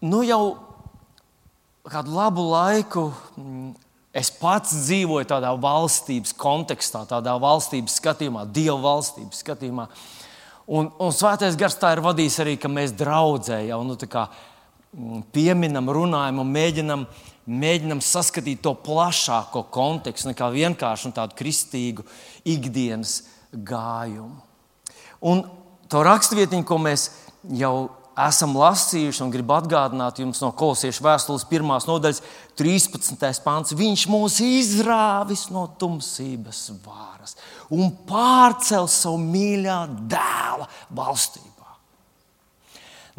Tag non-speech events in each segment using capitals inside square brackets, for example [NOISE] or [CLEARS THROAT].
nu jau kādu labu laiku mm, es pats dzīvoju tādā valstības kontekstā, tādā valstības skatījumā, Dieva valstības skatījumā. Un, un Svētais Gars tā ir vadījis arī, ka mēs draudzē jau nu, kā, mm, pieminam, runājam un mēģinam, mēģinam saskatīt to plašāko kontekstu nekā vienkārši tādu kristīgu ikdienas gājumu. Un to rakstvietiņu, ko mēs jau esam lasījuši un gribu atgādināt jums no kolosiešu vēstules pirmās nodaļas, 13. pāns. Viņš mūs izrāvis no tumsības vāras un pārcēl savu mīļā dēla valstībā.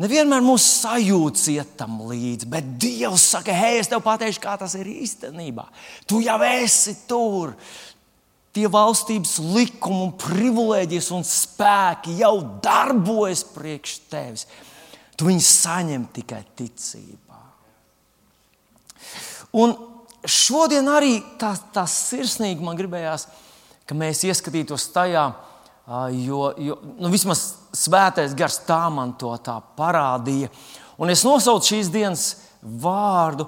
Nevienmēr mūsu sajūtas iet tam līdzi, bet Dievs saka, hei, es tev pateikšu, kā tas ir īstenībā. Tu jau esi tur. Tie valstības likumi, privilēģijas un spēki jau darbojas priekš tevis. Tu viņus saņem tikai ticībā. Un šodien arī tā, tā sirsnīgi man gribējās, ka mēs ieskatītos tajā, jo, jo nu, vismaz svētais gars tā man to tā parādīja. Un es nosaucu šīs dienas vārdu,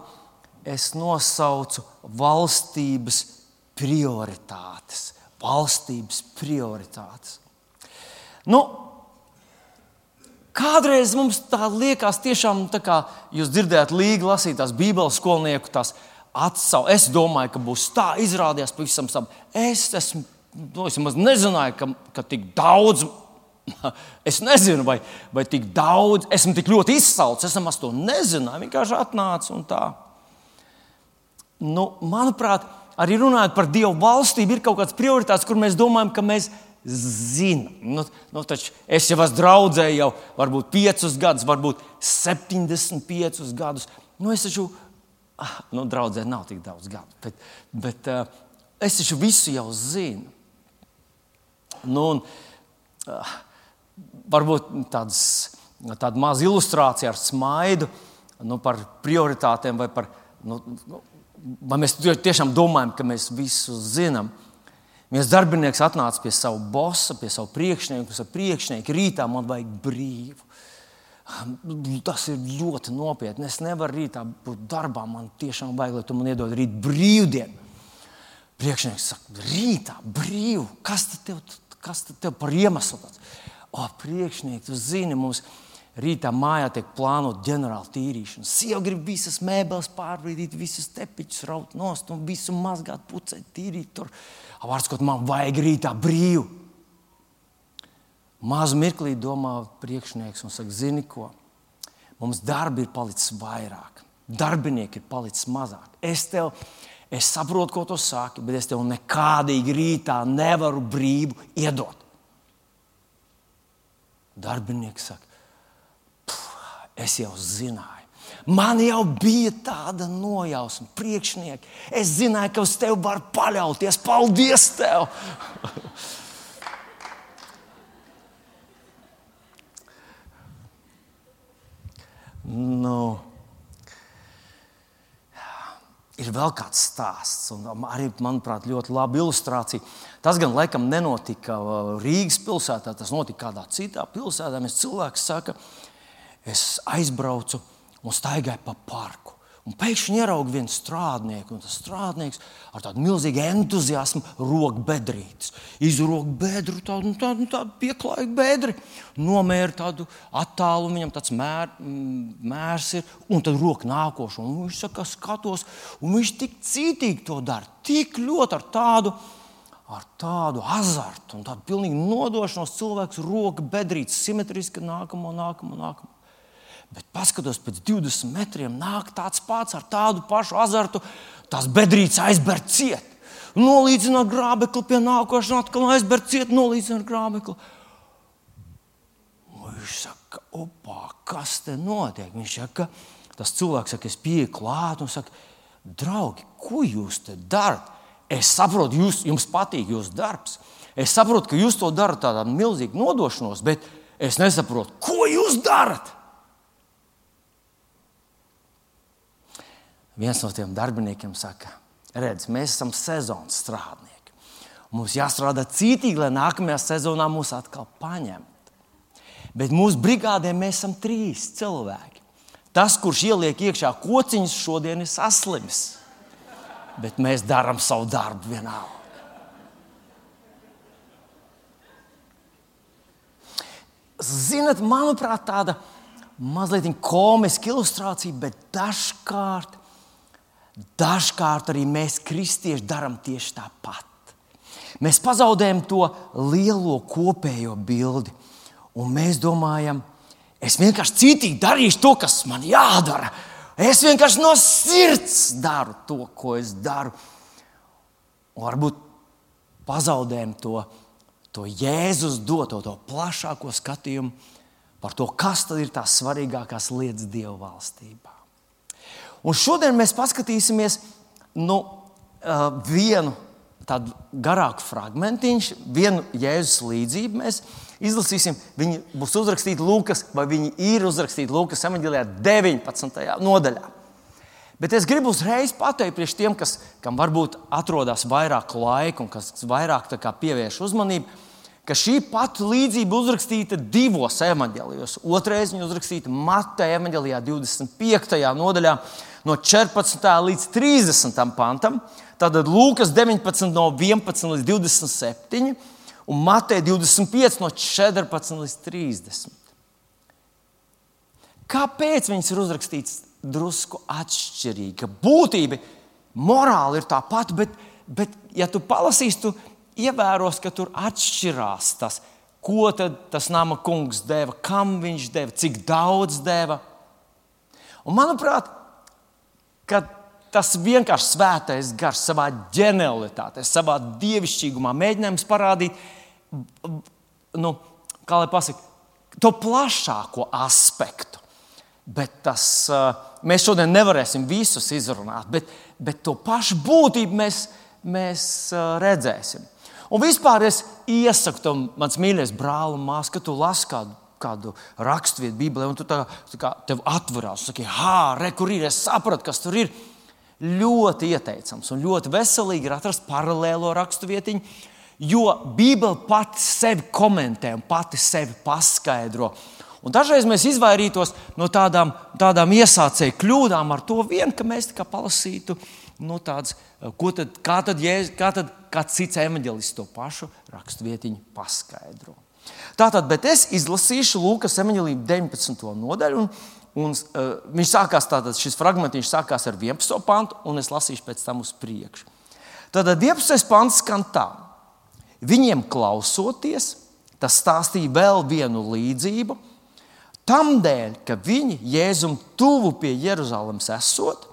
es nosaucu valstības prioritātes. Valstības prioritātes. Nu, Kādreiz mums tā liekas, tiešām, tā kā jūs dzirdējāt, līga lasīt tās Bībeles skolnieku tās atsauksmes. Es domāju, ka būs tā, izrādījās pavisam savu. Es esmu, nu, es nezināju, ka, ka tik daudz. [LAUGHS] Es nezinu, vai, vai tik daudz, esmu tik ļoti izsalcis, es nemaz to nezināju. Vienkārši atnācu un tā. Nu, manuprāt, arī runājot par Dievu valstību, ir kaut kāds prioritāts, kur mēs domājam, ka mēs zina. Nu, nu, es jau esmu draudzējis jau varbūt 5 gadus, varbūt 75 gadus. Nu, es taču, ah, nu, draudzē nav tik daudz gadu, bet, bet uh, es taču visu jau zinu. Nu, un, uh, varbūt tāds, tāda maza ilustrācija ar smaidu nu, par prioritātēm vai par. Nu, nu, vai mēs tiešām domājam, ka mēs visu zinām? Viens darbinieks atnāca pie sava bosa, pie sava priekšnieka, pie sava priekšnieka. Rītā man vajag brīvu. Tas ir ļoti nopietni. Es nevaru rītā būt darbā. Man tiešām vajag, lai tu man iedod rīt brīvdienu. Priekšnieks saka, rītā brīvu. Kas tev, kas tev par iemeslu? O, priekšnieks, tu zini, mums rītā mājā tiek plānota ģenerāla tīrīšana. Sieva grib visas mēbeles pārvīdīt, visas tepiņus raut nost un visu mazgāt, pucēt, tīrīt. Tur. Vārds, ko man vajag rītā brīvu. Mazu mirklī domā priekšnieks un saka, zini ko? Mums darbi ir palicis vairāk, darbinieki ir palicis mazāk. Es tev, es saprotu, ko tu saki, bet es tev nekādīgi rītā nevaru brīvu iedot. Darbinieks saka, es jau zināju. Man jau bija tāda nojausma, priekšnieki. Es zināju, ka uz tevi var paļauties. Paldies! Tev! nu, ir vēl kāds stāsts, un arī, manuprāt, ļoti laba ilustrācija. Tas gan laikam nenotika uh, Rīgas pilsētā, tas notika kādā citā pilsētā. Mēs cilvēks saka, es aizbraucu un staigāja pa parku. Un pēkšņi ieraudzīja vienu strādnieku, un tas strādnieks ar tādu milzīgu entuziasmu rok bedrītes. Izrok bedru, tādu, nu, tādu, nu, tādu pieklājīgu bedri, nomēra tādu attālumu, viņam tāds mēr, mērs ir, un tad rok nākošo. Un viņš saka, skatos, un viņš tik cītīgi to dara, tik ļoti ar tādu. Ar tādu azartu un tādu pilnīgu nodošanos cilvēks roka bedrītes simetriski nākamo, nākamo, nākamo. Bet paskatos, pēc 20 metriem nāk tāds pats ar tādu pašu azartu, tās bedrītes aizber ciet. Nolīdzināt grābekli pie nākošā, atkal aizber ciet, nolīdzināt grābekli. Viņš saka, opā, kas te notiek? Viņš saka, tas cilvēks saka, es pieeju klāt un saka, draugi, ko jūs te darat? Es saprotu, jūs, jums patīk jūsu darbs. Es saprotu, ka jūs to darat tādā milzīgā nodošanos, bet es nesaprotu, ko jūs darat. Viens no tiem darbiniekiem saka, redz, mēs esam sezonas strādnieki. Mums jāstrādā cītīgi, lai nākamajā sezonā mūs atkal paņemtu. Bet mūsu brigādē mēs esam trīs cilvēki. Tas, kurš ieliek iekšā kociņus, šodien ir saslims. Bet mēs darām savu darbu vienalga. Ziniet, manuprāt, tāda mazliet komiska ilustrācija, bet dažkārt, dažkārt arī mēs, kristieši, darām tieši tāpat. Mēs pazaudējam to lielo kopējo bildi, un mēs domājam, es vienkārši citīgi darīšu to, kas man jādara. Es vienkārši no sirds daru to, ko es daru. Un varbūt pazaudējam to to Jēzus doto, to plašāko skatījumu par to, kas ir tās svarīgākās lietas Dieva valstībā. Un šodien mēs paskatīsimies nu, vienu tādu garāku fragmentiņu, vienu Jēzus līdzību. Mēs izlasīsim, viņi būs uzrakstīti Lūkas, vai viņi ir uzrakstīti Lūkas evanģēlijā 19. nodaļā. Bet es gribu uzreiz pateikt priekš tiem, kas, kam varbūt atrodas vairāk laika un kas vairāk pievērš uzmanību, ka šī pati līdzība uzrakstīta divos evanģēlijos. Otrais viņa uzrakstīta Mateja evanģēlijā, 25. nodaļā, no 14. līdz 30. pantam. Tātad Lūkas 19, no 11 līdz 27, un Mateja 25, no 14 līdz 30. Kāpēc viņas ir uzrakstītas drusku atšķirīgi? Būtība, morāli ir tā pati, bet, bet ja tu palasīsi, tu ievēros, ka tur atšķirās tas, ko tas nama kungs deva, kam viņš deva, cik daudz deva. Un manuprāt, tas vienkārši svētais gars savā ģenialitātē, savā dievišķīgumā mēģinājums parādīt, nu, kā lai pasakā, to plašāko aspektu. Bet tas, mēs šodien nevarēsim visus izrunāt, bet, bet to pašu būtību mēs, mēs redzēsim. Un vispār es iesaku tam, mans mīļais brāl māsas, ka tu lasi kādu, kādu raksturvietu Bībelē, un tu tā, tā kā tev atverās, saki, ah, re, kur ir, es sapratu, kas tur ir. Ļoti ieteicams un ļoti veselīgi ir atrast paralēlo raksturvietiņu, jo Bībele pati sevi komentē un pati sevi paskaidro. Un dažreiz mēs izvairītos no tādām, tādām iesācēju kļūdām ar to vien, ka mēs tikai palasītu nu, tādas, tad, kā tad, kā tad kāds cits evanģēlists to pašu raksturvietiņu paskaidro. Tātad, bet es izlasīšu Lūkas evanģēlīju 19. nodaļu. Un, un, uh, viņš sākās, tātad šis fragments sākās ar 11. pantu, un es lasīšu pēc tam uz priekšu. Tad 11. pants skan tā. Viņiem klausoties, tas stāstīja vēl vienu līdzību. Tam dēļ, ka viņi Jēzum tuvu pie Jeruzalemes esot,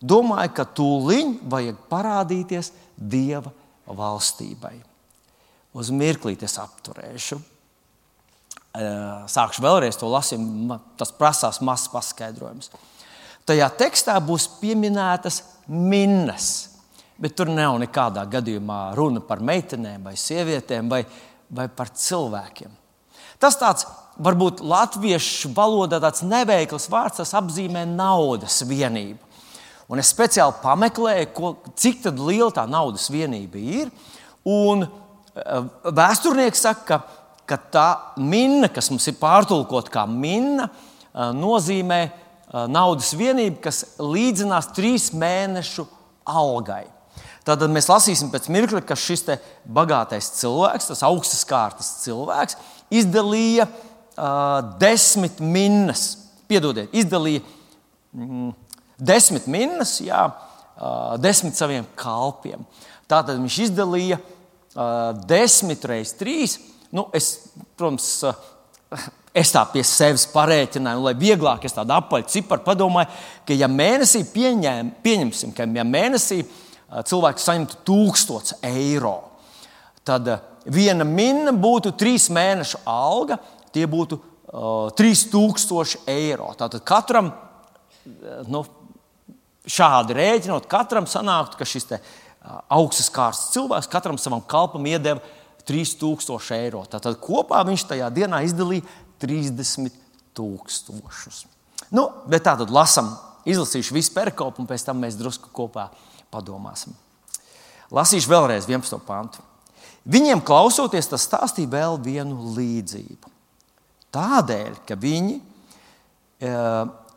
domāja, ka tūlīt vajag parādīties Dieva valstībai. Uz mirklīti es apturēšu. Sākšu vēlreiz to lasīt, tas prasās mazs paskaidrojums. Tajā tekstā būs pieminētas minnas, bet tur nav nekādā gadījumā runa par meitenēm vai sievietēm vai, vai par cilvēkiem. Tas tāds varbūt latviešu valodā tāds neveikls vārds, tas apzīmē naudas vienību. Un es speciāli pameklēju, ko, cik liela tā naudas vienība ir. Un eh, vēsturnieks saka, ka, ka tā minna, kas mums ir pārtulkota kā minna, nozīmē naudas vienību, kas līdzinās trīs mēnešu algai. Tad mēs lasīsim pēc mirkļa, ka šis bagātais cilvēks, tas augstas kārtas cilvēks, izdalīja uh, desmit minnas. Piedodiet, izdalīja mm, desmit minnas, jā, desmit saviem kalpiem. Tātad viņš izdalīja desmit reizes trīs. Nu, es, protams, es tā pie sevis parēķināju, lai vieglāk es tādu apaļu ciparu padomāju, ka ja mēnesī pieņem, pieņemsim, ka ja mēnesī cilvēks saņemtu 1000 eiro, tad viena minna būtu trīs mēnešu alga, tie būtu uh, 3000 eiro. Tātad katram nu, šādi rēķinot, katram sanāktu, ka šis augstas kārtas cilvēks katram savam kalpam iedeva 3000 eiro. Tātad kopā viņš tajā dienā izdalīja 30 tūkstošus. Nu, bet tā tad lasām, izlasīšu visu perkopu, un pēc tam mēs drusku kopā padomāsim. Lasīšu vēlreiz 11. pantu. Viņiem klausoties, tas stāstīja vēl vienu līdzību. Tādēļ, ka viņi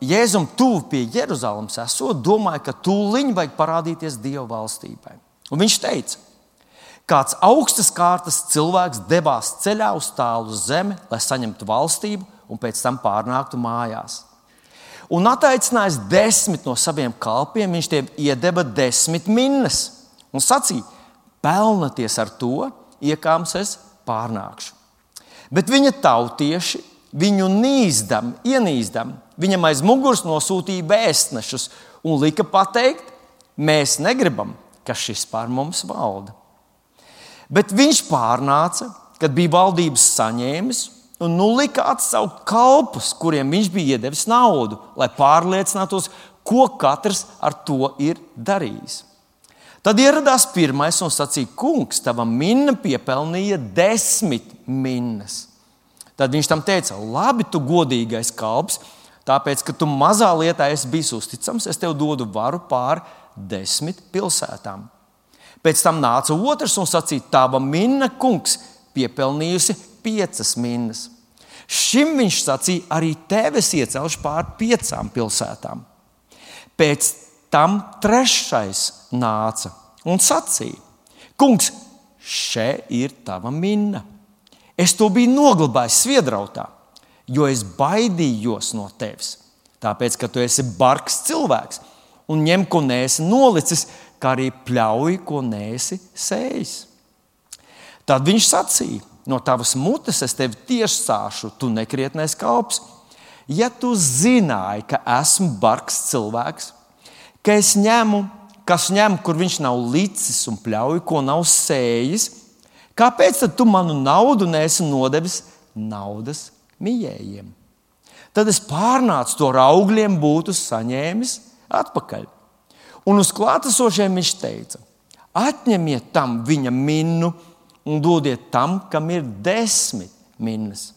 Jēzum tuvu pie Jeruzalemes esot, domāja, ka tūlīt vajag parādīties Dieva valstībai. Un viņš teica, kāds augstas kārtas cilvēks devās ceļā uz tālu zemi, lai saņemtu valstību un pēc tam pārnāktu mājās. Un attaicinājis desmit no saviem kalpiem, viņš tiem iedeva desmit minnas un sacīja: Pelnaties ar to, iekāms es pārnākšu. Bet viņa tautieši viņu nīzdam, ienīzdam, viņam aiz muguras nosūtīja vēstnešus un lika pateikt, mēs negribam, ka šis pār mums valda. Bet viņš pārnāca, kad bija valdības saņēmis, un nu lika atsaukt kalpus, kuriem viņš bija iedevis naudu, lai pārliecinātos, ko katrs ar to ir darījis. Tad ieradās pirmais un sacīja, kungs, tava minna piepelnīja desmit minnas. Tad viņš tam teica, labi, tu godīgais kalps, tāpēc, ka tu mazā lietā esi bijis uzticams, es tev dodu varu pār desmit pilsētām. Pēc tam nāca otrs un sacīja, tava minna, kungs, piepelnījusi piecas minnas. Šim viņš sacīja, arī tevis iecelšu pār piecām pilsētām. Pēc tam trešais nāca un sacīja: Kungs, šeit ir tava minna. Es to biju noglabājis sviedrautā, jo es baidījos no tevis. Tāpēc, ka tu esi bargs cilvēks un ņem, ko nēsi nolicis, kā arī pļauj, ko nēsi sējis. Tad viņš sacīja: No tavas mutes es tevi tiesāšu, tu nekrietnēs kalps. Ja tu zināji, ka esmu bargs cilvēks, ka es ņemu, kas ņem, kur viņš nav licis un pļauj, ko nav sējis, kāpēc tad tu manu naudu nesi nodevis naudas mījējiem? Tad es pārnācu to augļiem, būtu saņēmis atpakaļ. Un uz klātesošiem viņš teica: Atņemiet tam viņa minnu un dodiet tam, kam ir desmit minnas.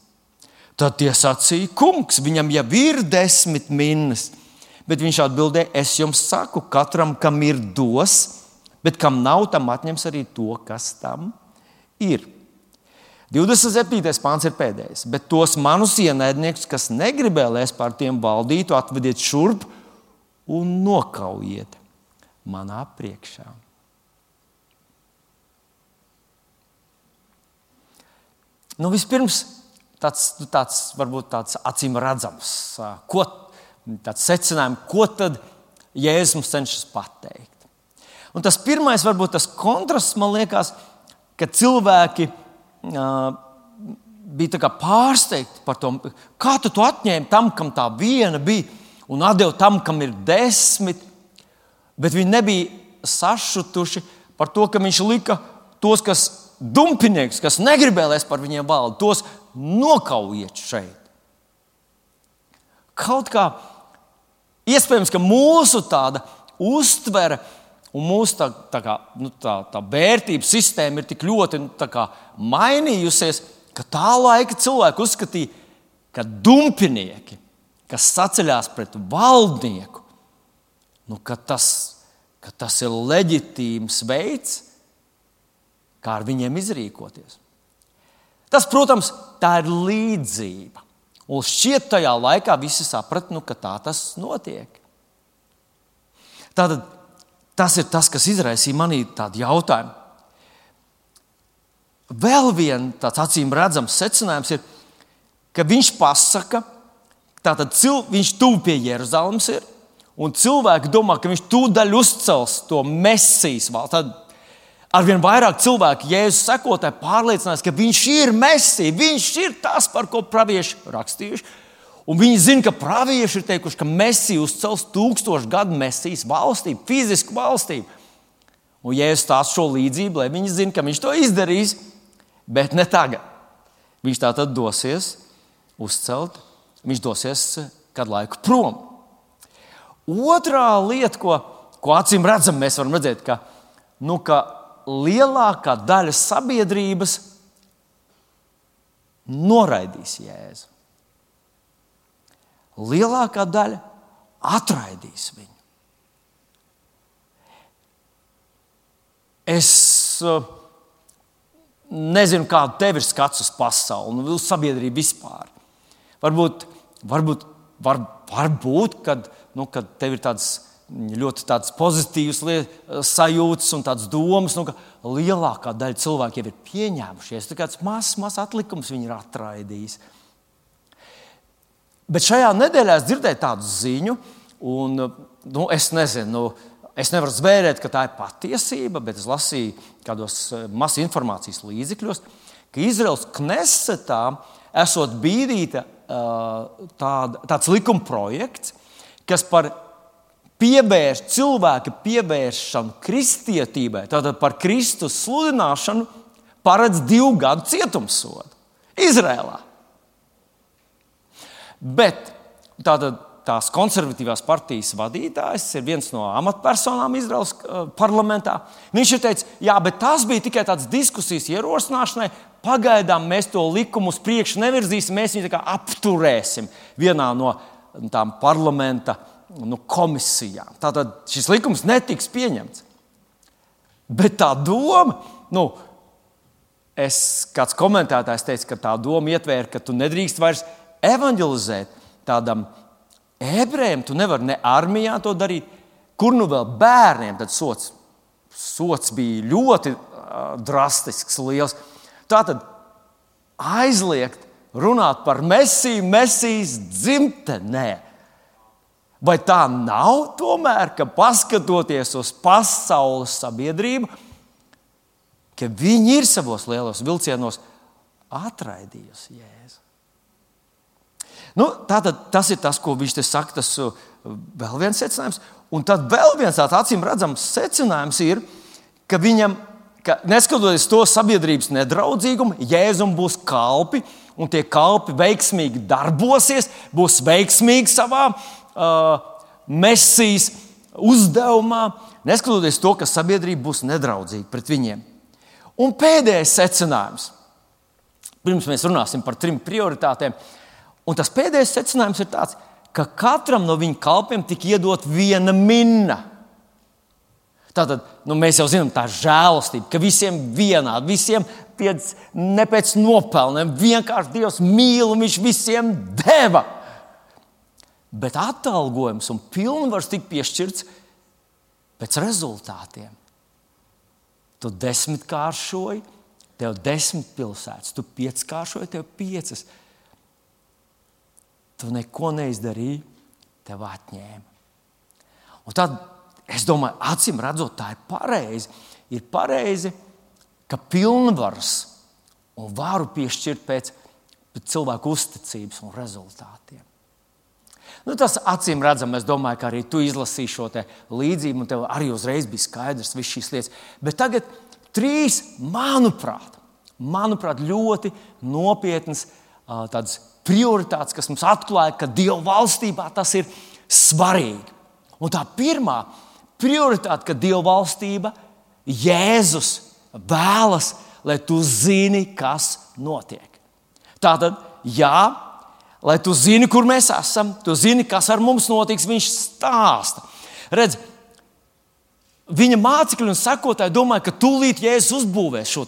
Tad tie sacīja, kungs, viņam jau ir desmit minnas. Bet viņš atbildēja, es jums saku, katram, kam ir dos, bet kam nav, tam atņems arī to, kas tam ir. 27. pāns ir pēdējais. Bet tos manus ienaidniekus, kas negribēja, lai es pār tiem valdītu, atvediet šurp un nokaujiet manā priekšā. Nu, vispirms tāds, tāds varbūt tāds acīm redzams, ko tāds secinājums, ko tad Jēzus mums cenšas pateikt. Un tas pirmais, varbūt tas kontrasts, man liekas, ka cilvēki uh, bija pārsteigti par to, kā tu to atņēmi tam, kam tā viena bija, un atdevi tam, kam ir desmit. Bet viņi nebija sašutuši par to, ka viņš lika tos, kas dumpinieks, kas es par viņiem valdu, tos nokaujiet šeit. Kaut kā Iespējams, ka mūsu tāda uztvere un mūsu tā, tā, kā, nu, tā, tā vērtības sistēma ir tik ļoti nu, kā, mainījusies, ka tā laika cilvēki uzskatīja, ka dumpinieki, kas saceļās pret valdnieku, nu, ka tas, ka tas ir leģitīms veids, kā ar viņiem izrīkoties. Tas, protams, tā ir līdzība. Un šķiet, tajā laikā visi saprata, nu, ka tā tas notiek. Tātad, tas ir tas, kas izraisīja manī tādu jautājumu. Vēl viens tāds acīm redzams secinājums ir, ka viņš pasaka, ka viņš tuvu pie Jeruzalemes ir, un cilvēki domā, ka viņš tūdaļ uzcels to mesijas valsts arvien vairāk cilvēku, Jēzus sekotāji, pārliecinās, ka viņš ir mesija, viņš ir tas, par ko pravieši rakstījuši. Un viņi zina, ka pravieši ir teikuši, ka mesija uzcels tūkstošu gadu mesijas valstību, fizisku valstību. Un Jēzus stāsta šo līdzību, lai viņi zinātu, ka viņš to izdarīs, bet ne tagad. Viņš tā tad dosies uzcelt, viņš dosies kādu laiku prom. Otrā lieta, ko, ko acīm redzam, mēs varam redzēt, ka, nu, ka lielākā daļa sabiedrības noraidīs Jēzu. Lielākā daļa atraidīs viņu. Es uh, nezinu, kāda tev ir skats uz pasauli, nu, uz sabiedrību vispār. Varbūt, varbūt, var, var būt, kad, nu, kad tev ir tāds ļoti tāds pozitīvs sajūtas un tāds domas, nu, ka lielākā daļa cilvēku jau ir pieņēmušies. Tā kāds mazs, mazs atlikums viņi ir atraidījis. Bet šajā nedēļā es dzirdēju tādu ziņu, un nu, es nezinu, nu, es nevaru zvērēt, ka tā ir patiesība, bet es lasīju kādos eh, masu informācijas līdzekļos, ka Izraels knesetā esot bīdīta eh, tāda, tāds likuma projekts, kas par pievērš, cilvēka pievēršanu kristietībai, tātad par Kristus sludināšanu, paredz divu gadu cietumsodu Izrēlā. Bet tātad, tās konservatīvās partijas vadītājs ir viens no amatpersonām Izraels uh, parlamentā. Viņš ir teicis, jā, bet tas bija tikai tāds diskusijas ierosināšanai. Pagaidām mēs to likumu uz priekšu nevirzīsim, mēs viņu apturēsim vienā no tām parlamenta nu, komisijām. Tātad šis likums netiks pieņemts. Bet tā doma, nu, es, kāds komentētājs teica, ka tā doma ietvēra, ka tu nedrīkst vairs evanģelizēt tādam ebrejam, tu nevari ne armijā to darīt, kur nu vēl bērniem tad sots. Sots bija ļoti uh, drastisks, liels. Tā tad aizliegt runāt par mesiju, mesijas dzimtenē. Vai tā nav tomēr, ka paskatoties uz pasaules sabiedrību, ka viņi ir savos lielos vilcienos atraidījusi Jēzu? Nu, tātad, tas ir tas, ko viņš te saka. Tas uh, vēl viens secinājums. Un tad vēl viens tāds acīm redzams secinājums ir, ka viņam, ka neskatoties to sabiedrības nedraudzīgumu, Jēzum būs kalpi, un tie kalpi veiksmīgi darbosies, būs veiksmīgi savā uh, mesijas uzdevumā, neskatoties to, ka sabiedrība būs nedraudzīga pret viņiem. Un pēdējais secinājums, pirms mēs runāsim par trim prioritātēm, Un tas pēdējais secinājums ir tāds, ka katram no viņa kalpiem tika iedot viena minna. Tātad nu, mēs jau zinām, tā ir žēlastība, ka visiem vienādi, visiem piec, ne pēc nopelniem, vienkārši Dievs mīl Viņš visiem deva. Bet atalgojums un pilnvars tika piešķirts pēc rezultātiem. Tu desmitkāršoji, tev desmit pilsētas, tu pieckāršoji, tev piecas tu neko neizdarīji, tev atņēma. Un tad es domāju, acīm redzot, tā ir pareizi. Ir pareizi, ka pilnvars un varu piešķirt pēc, pēc cilvēku uzticības un rezultātiem. Nu, tas acīm redzam, es domāju, ka arī tu izlasīji šo līdzību, un tev arī uzreiz bija skaidrs visas šīs lietas. Bet tagad trīs, manuprāt, manuprāt ļoti nopietnas tādas prioritātes, kas mums atklāja, ka Dieva valstībā tas ir svarīgi. Un tā pirmā prioritāte, ka Dieva valstība, Jēzus vēlas, lai tu zini, kas notiek. Tātad, jā, lai tu zini, kur mēs esam, tu zini, kas ar mums notiks, viņš stāsta. Redz, Viņa mācekļi un sekotāji domāja, ka tūlīt Jēzus uzbūvēs šo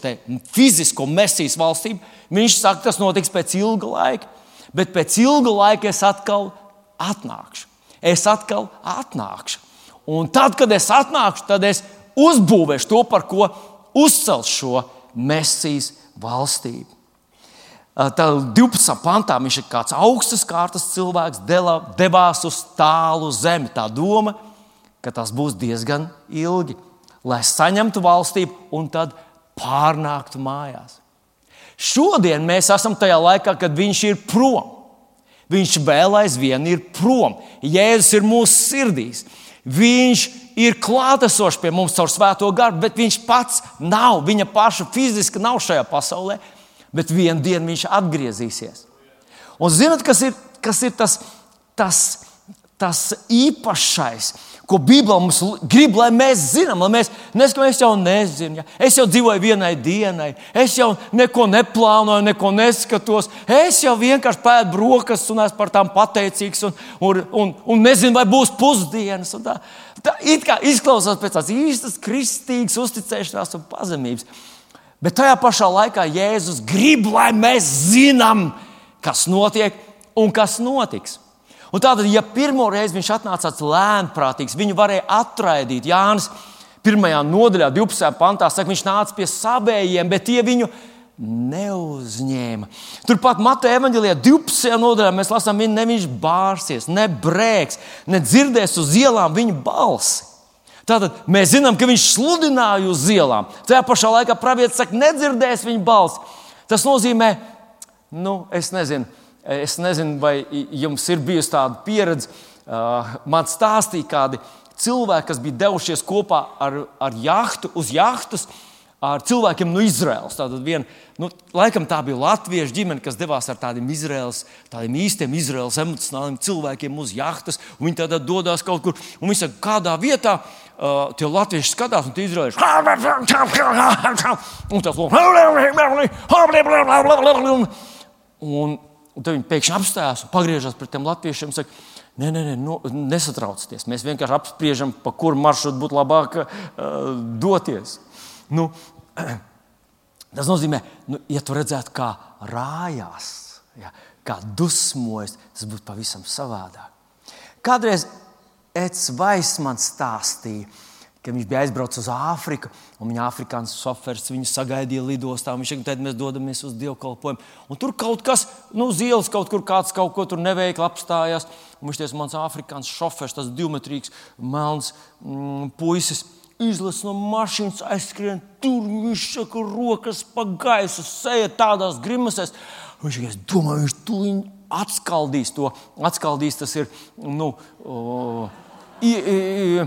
fizisko mesijas valstību. Viņš saka, tas notiks pēc ilga laika bet pēc ilga laika es atkal atnākšu. Es atkal atnākšu. Un tad, kad es atnākšu, tad es uzbūvēšu to, par ko uzcelt šo mesijas valstību. Tad 12. pantā viņš ir kāds augstas kārtas cilvēks, devās uz tālu zemi. Tā doma, ka tas būs diezgan ilgi, lai saņemtu valstību un tad pārnāktu mājās. Šodien mēs esam tajā laikā, kad viņš ir prom. Viņš vēl aizvien ir prom. Jēzus ir mūsu sirdīs. Viņš ir klātesošs pie mums caur svēto garu, bet viņš pats nav. Viņa paša fiziski nav šajā pasaulē, bet vienā dienā viņš atgriezīsies. Un zinot, kas ir, kas ir tas, tas, tas īpašais? ko Bībele mums grib, lai mēs zinām, lai mēs neskatāmies, es jau nezinu, ja? es jau dzīvoju vienai dienai, es jau neko neplānoju, neko neskatos, es jau vienkārši pēdu brokastis un esmu par tām pateicīgs un, un, un, un nezinu, vai būs pusdienas. Tā, tā izklausās pēc tādas īstas kristīgas uzticēšanās un pazemības. Bet tajā pašā laikā Jēzus grib, lai mēs zinām, kas notiek un kas notiks. Un tātad, ja pirmo reizi viņš atnāca tāds lēnprātīgs, viņu varēja atraidīt. Jānis pirmajā nodaļā, 12. pantā, saka, viņš nāca pie savējiem, bet tie viņu neuzņēma. Turpat Mateja evanģēlijā 12. nodaļā mēs lasām, ka ne viņš bārsies, ne brēks, ne dzirdēs uz ielām viņa balsi. Tātad mēs zinām, ka viņš sludināja uz ielām. Tajā pašā laikā pravietis saka, nedzirdēs viņa balsi. Tas nozīmē, nu, es nezinu, es nezinu, vai jums ir bijusi tāda pieredze. Uh, man stāstīja kādi cilvēki, kas bija devušies kopā ar, ar jahtu, uz jahtas ar cilvēkiem no Izraēlas. Tātad vien, nu, laikam tā bija latviešu ģimene, kas devās ar tādiem, Izraels, tādiem īstiem Izraels emocionāliem cilvēkiem uz jahtas. Viņi tādā dodas kaut kur, un viņi saka, kādā vietā. Uh, tie latvieši skatās, un tie izraelieši. Un un, tad viņi pēkšņi apstājās un pagriežās pret tiem latviešiem. Saka, Nē, nē, nē nu, nesatraucieties. Mēs vienkārši apspriežam, pa kuru maršrutu būtu labāk uh, doties. Nu, [CLEARS THROAT] tas nozīmē, nu, ja tu redzētu, kā rājās, ja, kā dusmojas, tas būtu pavisam savādāk. Kādreiz Eds Vaismans stāstīja, ka viņš bija aizbraucis uz Āfriku, un viņa afrikāņu šofers viņu sagaidīja lidostā. Viņš teica, mēs dodamies uz dievkalpojumu. Un tur kaut kas, nu, uz ielas kaut kur kāds kaut ko tur neveikli apstājās. Un viņš teica, mans afrikāņu šofers, tas divmetrīgs, melns mm, puisis izlaiž no mašīnas, aizskrien tur. Viņš saka, rokas pa gaisu, seja tādās grimasēs. Viņš tikai domā, viņš tūlīt atskaldīs to. Atskaldīs tas ir. Nu, o, i, i,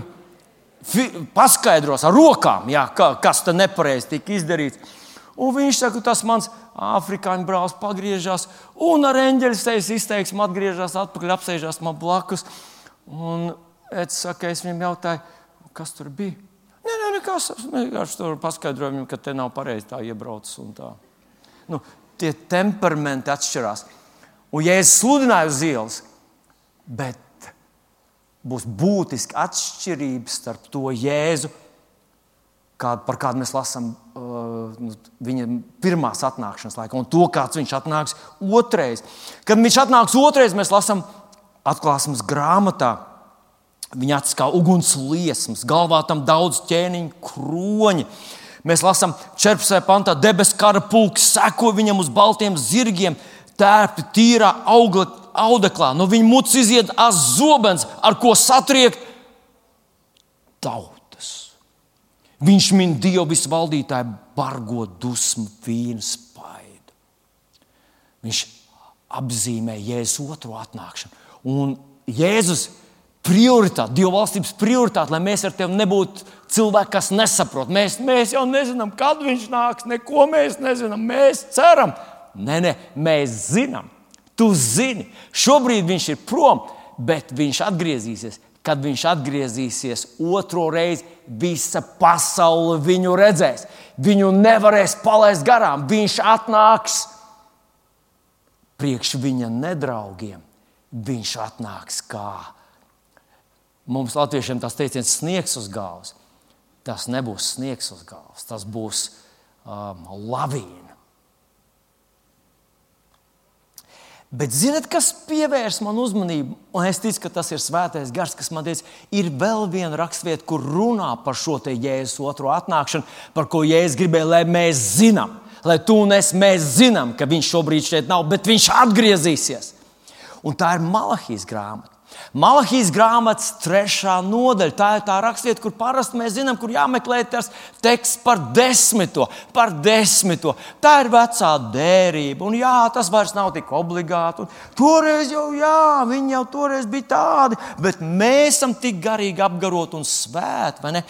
fi, paskaidros ar rokām, jā, ka, kas tam nepareizi tika izdarīts. Un viņš saka, tas mans afrikāņu brālis pagriežās, un ar eņģeļa sejas izteiksmu atgriežas atpakaļ, apsēžās man blakus. Un es, saka, es viņam jautāju, kas tur bija. Nē, nē, nekas. Vienkārši tur paskaidroju viņam, ka te nav pareizi tā iebraucis. Tā. Nu, tie temperamenti atšķirās. Un, ja es sludināju uz ielas, bet būs būtiski atšķirības starp to Jēzu, kādu, par kādu mēs lasām uh, nu, viņa pirmās atnākšanas laikā, un to, kāds viņš atnāks otrais. Kad viņš atnāks otrais, mēs lasām atklāsmes grāmatā Viņa acis kā uguns liesmas, galvā tam daudz ķēniņu kroņa. Mēs lasām 14. pantā, debesu kara pulks seko viņam uz baltiem zirgiem, tērpti tīrā augla, audeklā. No viņa mutes iziet azobens, ar ko satriekt tautas. Viņš min Dievu visvaldītāju bargo dusmu vīnu spaidu. Viņš apzīmē Jēzus otro atnākšanu. Un Jēzus prioritāte, Dieva valstības prioritāte, lai mēs ar tevi nebūtu cilvēki, kas nesaprot. Mēs, mēs jau nezinām, kad viņš nāks, neko mēs nezinām. Mēs ceram, nē, nē, mēs zinām. Tu zini, šobrīd viņš ir prom, bet viņš atgriezīsies. Kad viņš atgriezīsies otro reizi, visa pasaule viņu redzēs. Viņu nevarēs palaist garām. Viņš atnāks priekš viņa nedraugiem. Viņš atnāks kā mums, Latviešiem, tas teiciens sniegs uz galvas. Tas nebūs sniegs uz galvas, tas būs um, lavīna. Bet zinot, kas pievērs man uzmanību, un es ticu, ka tas ir svētais gars, kas man teica, ir vēl viena raksturvieta, kur runā par šo te jēzus otro atnākšanu, par ko jēzus gribēja, lai mēs zinām, lai tu un es zinām, ka viņš šobrīd šeit nav, bet viņš atgriezīsies. Un tā ir Malahijas grāmata. Malahijas grāmatas trešā nodaļa. Tā ir tā raksturvieta, kur parasti mēs zinām, kur jāmeklē tas teksts par desmito, par desmito. Tā ir vecā dērība. Un jā, tas vairs nav tik obligāti. Un toreiz jau, jā, viņi jau toreiz bija tādi, bet mēs esam tik garīgi apgaroti un svēti, vai ne?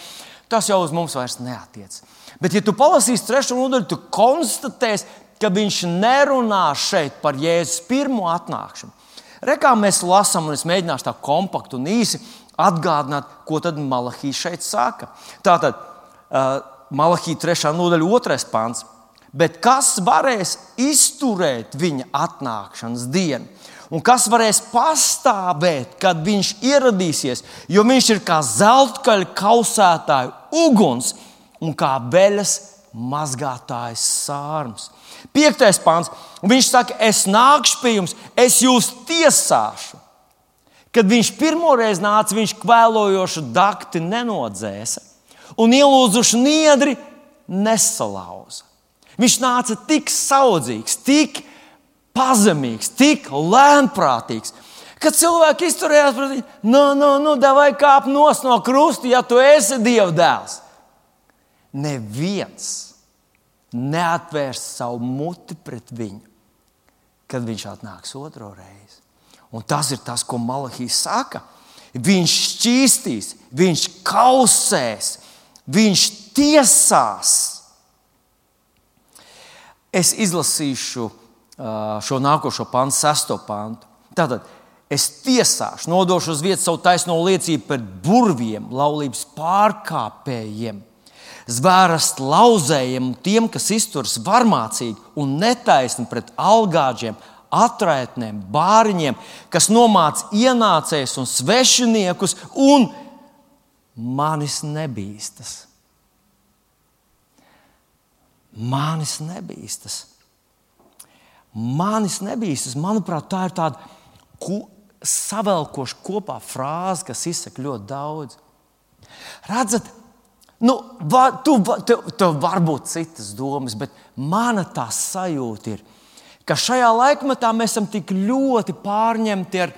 Tas jau uz mums vairs neatiec. Bet, ja tu palasīsi trešo nodaļu, tu konstatēsi, ka viņš nerunā šeit par Jēzus pirmo atnākšanu. Rekā mēs lasām, un es mēģināšu tā kompakti un īsi atgādināt, ko tad Malahija šeit saka. Tātad uh, Malahija 3. nodaļa, 2. pāns. Bet kas varēs izturēt viņa atnākšanas dienu? Un kas varēs pastāvēt, kad viņš ieradīsies? Jo viņš ir kā zeltkaļa kausētāja uguns un kā veļas mazgātājs sārms. Piektais pāns. Viņš saka, es nākšu pie jums, es jūs tiesāšu. Kad viņš pirmoreiz nāca, viņš kvēlojošu dakti nenodzēsa un ielūzuši niedri nesalauza. Viņš nāca tik saudzīgs, tik pazemīgs, tik lēnprātīgs, ka cilvēki izturējās pret viņu. Nu, nu, nu, vai kāp no krusta, ja tu esi Dieva dēls. Neviens neatvērs savu muti pret viņu, kad viņš atnāks otro reizi. Un tas ir tas, ko Malahijas saka. Viņš šķīstīs, viņš kausēs, viņš tiesās. Es izlasīšu šo nākošo pantu, sesto pantu. Tātad es tiesāšu, nodošu uz vietas savu taisno liecību par burviem, laulības pārkāpējiem, zvērast lauzējiem, tiem, kas izturas varmācīgi un netaisni pret algāģiem, atraitnēm, bāriņiem, kas nomāca ienācējus un svešiniekus, un manis nebīstas. Manis nebīstas. Manis nebīstas. Manuprāt, tā ir tāda ko, savelkoša kopā frāze, kas izsaka ļoti daudz. Redzat, nu, va, tu, tev, tev var būt citas domas, bet mana tā sajūta ir, ka šajā laikmetā mēs esam tik ļoti pārņemti ar,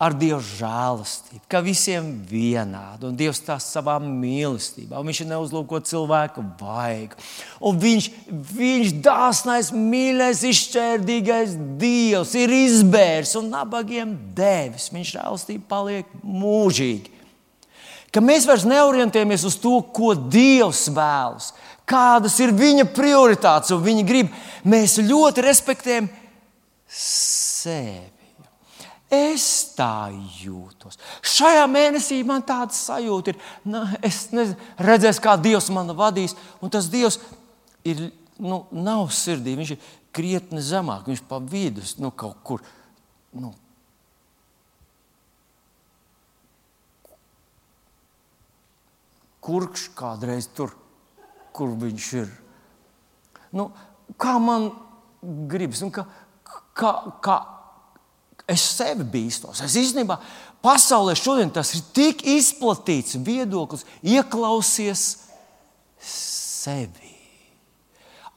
ar Dieva žēlastību, ka visiem ir vienādi, un Dievs tās savā mīlestībā, un Viņš neuzlūko cilvēku vaigu. Un viņš, viņš dāsnais, mīļais, izšķērdīgais Dievs ir izbērs un nabagiem devis. Viņš žēlastība paliek mūžīgi. Ka mēs vairs neorientējamies uz to, ko Dievs vēlas, kādas ir viņa prioritātes un viņa grib. Mēs ļoti respektējam sevi. Es tā jūtos. Šajā mēnesī man tāda sajūta ir. Nu, es nezinu, redzēšu, kā Dievs man vadīs. Un tas Dievs ir, nu, nav sirdī. Viņš ir krietni zemāk. Viņš pa vidu nu, kaut kur. Nu, kurš kādreiz tur kur viņš ir. Nu, kā man gribas, nu, kā, kā, kā es sevi bīstos. Es īstenībā pasaulē šodien tas ir tik izplatīts viedoklis, ieklausies sevi.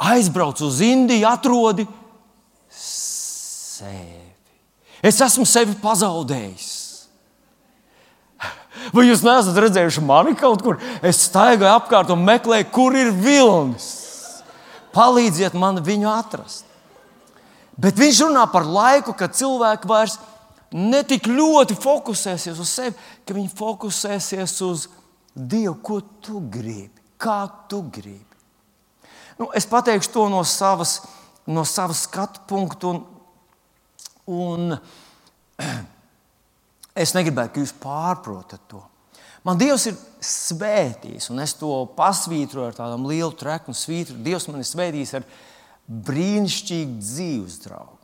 Aizbrauc uz Indiju, atrodi sevi. Es esmu sevi pazaudējis. Vai jūs neesat redzējuši mani kaut kur? Es staigāju apkārt un meklēju, kur ir vilnis. Palīdziet man viņu atrast. Bet viņš runā par laiku, kad cilvēki vairs ne tik ļoti fokusēsies uz sevi, ka viņi fokusēsies uz Dievu, ko tu gribi, kā tu gribi. Nu, es pateikšu to no savas, no savas skatu punkta. Un, un, [CLEARS THROAT] Es negribētu, ka jūs pārprotat to. Man Dievs ir svētījis, un es to pasvītroju ar tādam lielu treku un svītru. Dievs man ir svētījis ar brīnišķīgu dzīves draugu.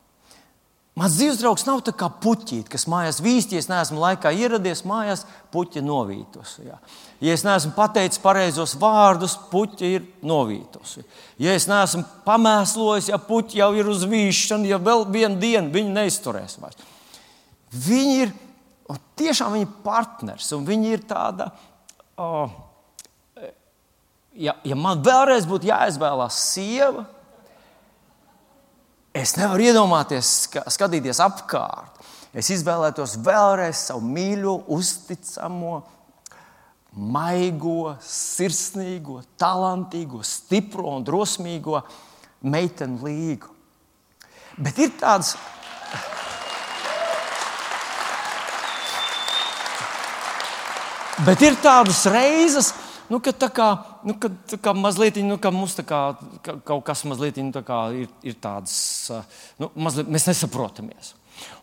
Mans dzīves draugs nav tā kā puķis, kas mājās vīsties, neesmu laikā ieradies mājās, puķa novītos. Jā. Ja es neesmu pateicis pareizos vārdus, puķa ir novītos. Ja es neesmu pamēslojis, ja puķa jau ir uz vīšanu, ja vēl vienu dienu viņi neizturēs vairs. Viņi ir Un tiešām viņi ir partners, un viņi ir tāda. Oh, ja, ja man vēlreiz būtu jāizvēlās sieva, es nevaru iedomāties, skatīties apkārt. Es izvēlētos vēlreiz savu mīļo, uzticamo, maigo, sirsnīgo, talantīgo, stipro un drosmīgo meiteni līgu. Bet ir tāds Bet ir tādas reizes, nu, kad tā kā, nu, kad, tā kā mazliet, nu, ka mums kā, ka, kaut kas mazliet nu, kā, ir, ir tāds, nu, mazliet, mēs nesaprotamies.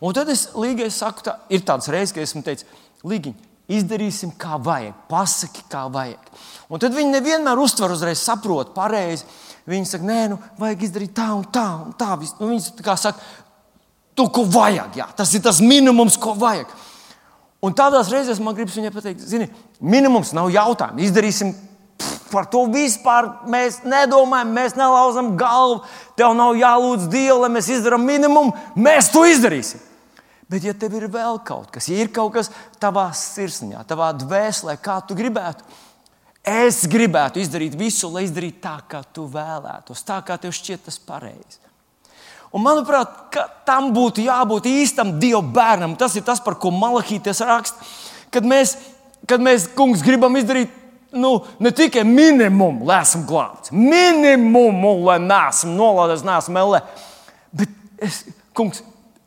Un tad es līgai saku, tā, ir tāds reizes, kad esmu teicis, Līgiņ, izdarīsim, kā vajag, pasaki, kā vajag. Un tad viņi nevienmēr uztver uzreiz, saprot pareizi. Viņi saka, nē, nu, vajag izdarīt tā un tā un tā. Nu, viņi saka, tu ko vajag, jā, tas ir tas minimums, ko vajag. Un tādās reizēs man gribas viņai pateikt, zini, minimums nav jautājums. Izdarīsim par to vispār. Mēs nedomājam, mēs nelauzam galvu. Tev nav jālūdz Dievu, lai mēs izdarām minimumu. Mēs to izdarīsim. Bet, ja tev ir vēl kaut kas, ja ir kaut kas tavā sirsniņā, tavā dvēselē, kā tu gribētu, es gribētu izdarīt visu, lai izdarītu tā, kā tu vēlētos, tā kā tev šķiet tas pareizi. Un, manuprāt, tam būtu jābūt īstam Dieva bērnam. Tas ir tas, par ko Malahīties raksta. Kad mēs, kad mēs, kungs, gribam izdarīt nu, ne tikai minimumu, lai esam glābti, minimumu, lai neesam nolādēs, neesam ellē, bet es, kungs,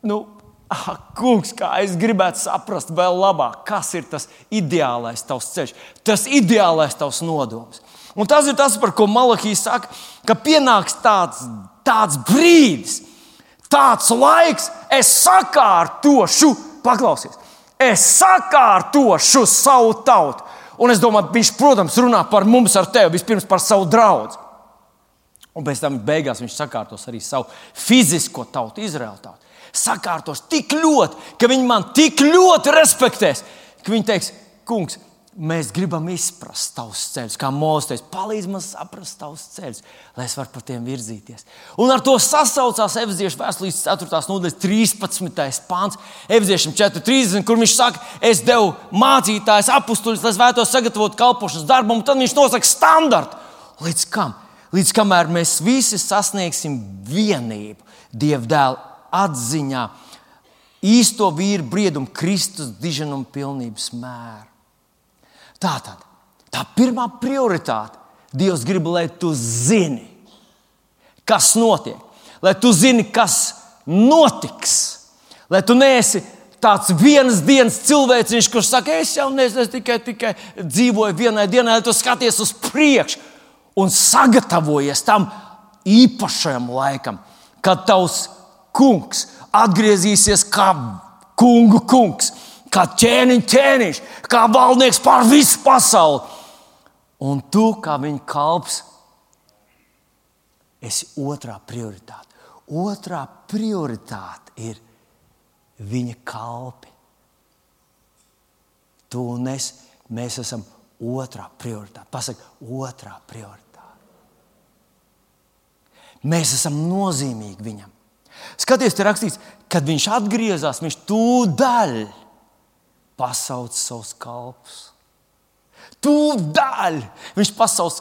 nu, ah, kungs, kā es gribētu saprast vēl labāk, kas ir tas ideālais tavs ceļš, tas ideālais tavs nodoms. Un tas ir tas, par ko Malahijas saka, ka pienāks tāds, tāds brīdis, tāds laiks, es sakārtošu, paklausies, es sakārtošu savu tautu. Un es domāju, viņš, protams, runā par mums ar tevi, vispirms par savu draugu. Un pēc tam beigās viņš sakārtos arī savu fizisko tautu, Izraēlu tautu. Sakārtos tik ļoti, ka viņi man tik ļoti respektēs, ka viņi teiks, kungs, mēs gribam izprast tavus ceļus, kā mūzis. Palīdz man saprast tavus ceļus, lai es varu par tiem virzīties. Un ar to sasaucās Efeziešu vēstures 4. nodaļas 13. pāns, Efeziešiem 4.30, kur viņš saka, es devu mācītājus, apstuļus, lai vētos sagatavot kalpošanas darbu, un tad viņš nosaka standartu. Līdz kam? Līdz kamēr mēs visi sasniegsim vienību Dieva dēla atziņā, īsto vīru briedumu, Kristus diženuma pilnības mēru. Tā tad tā pirmā prioritāte. Dievs grib, lai tu zini, kas notiek, lai tu zini, kas notiks, lai tu neesi tāds vienas dienas cilvēciņš, kurš saka, es jau nezinu, es tikai, tikai dzīvoju vienai dienai, lai tu skaties uz priekšu un sagatavojies tam īpašajam laikam, kad tavs kungs atgriezīsies kā kungu kungs kā ķēniņš, ķēniņš, kā valdnieks pār visu pasauli. Un tu, kā viņa kalps, esi otrā prioritāte. Otrā prioritāte ir viņa kalpi. Tu un es, mēs esam otrā prioritāte. Pasaka, otrā prioritāte. Mēs esam nozīmīgi viņam. Skaties, te rakstīts, kad viņš atgriezās, viņš tūdaļ pasauc savus kalpus. Tūdaļ viņš pasauc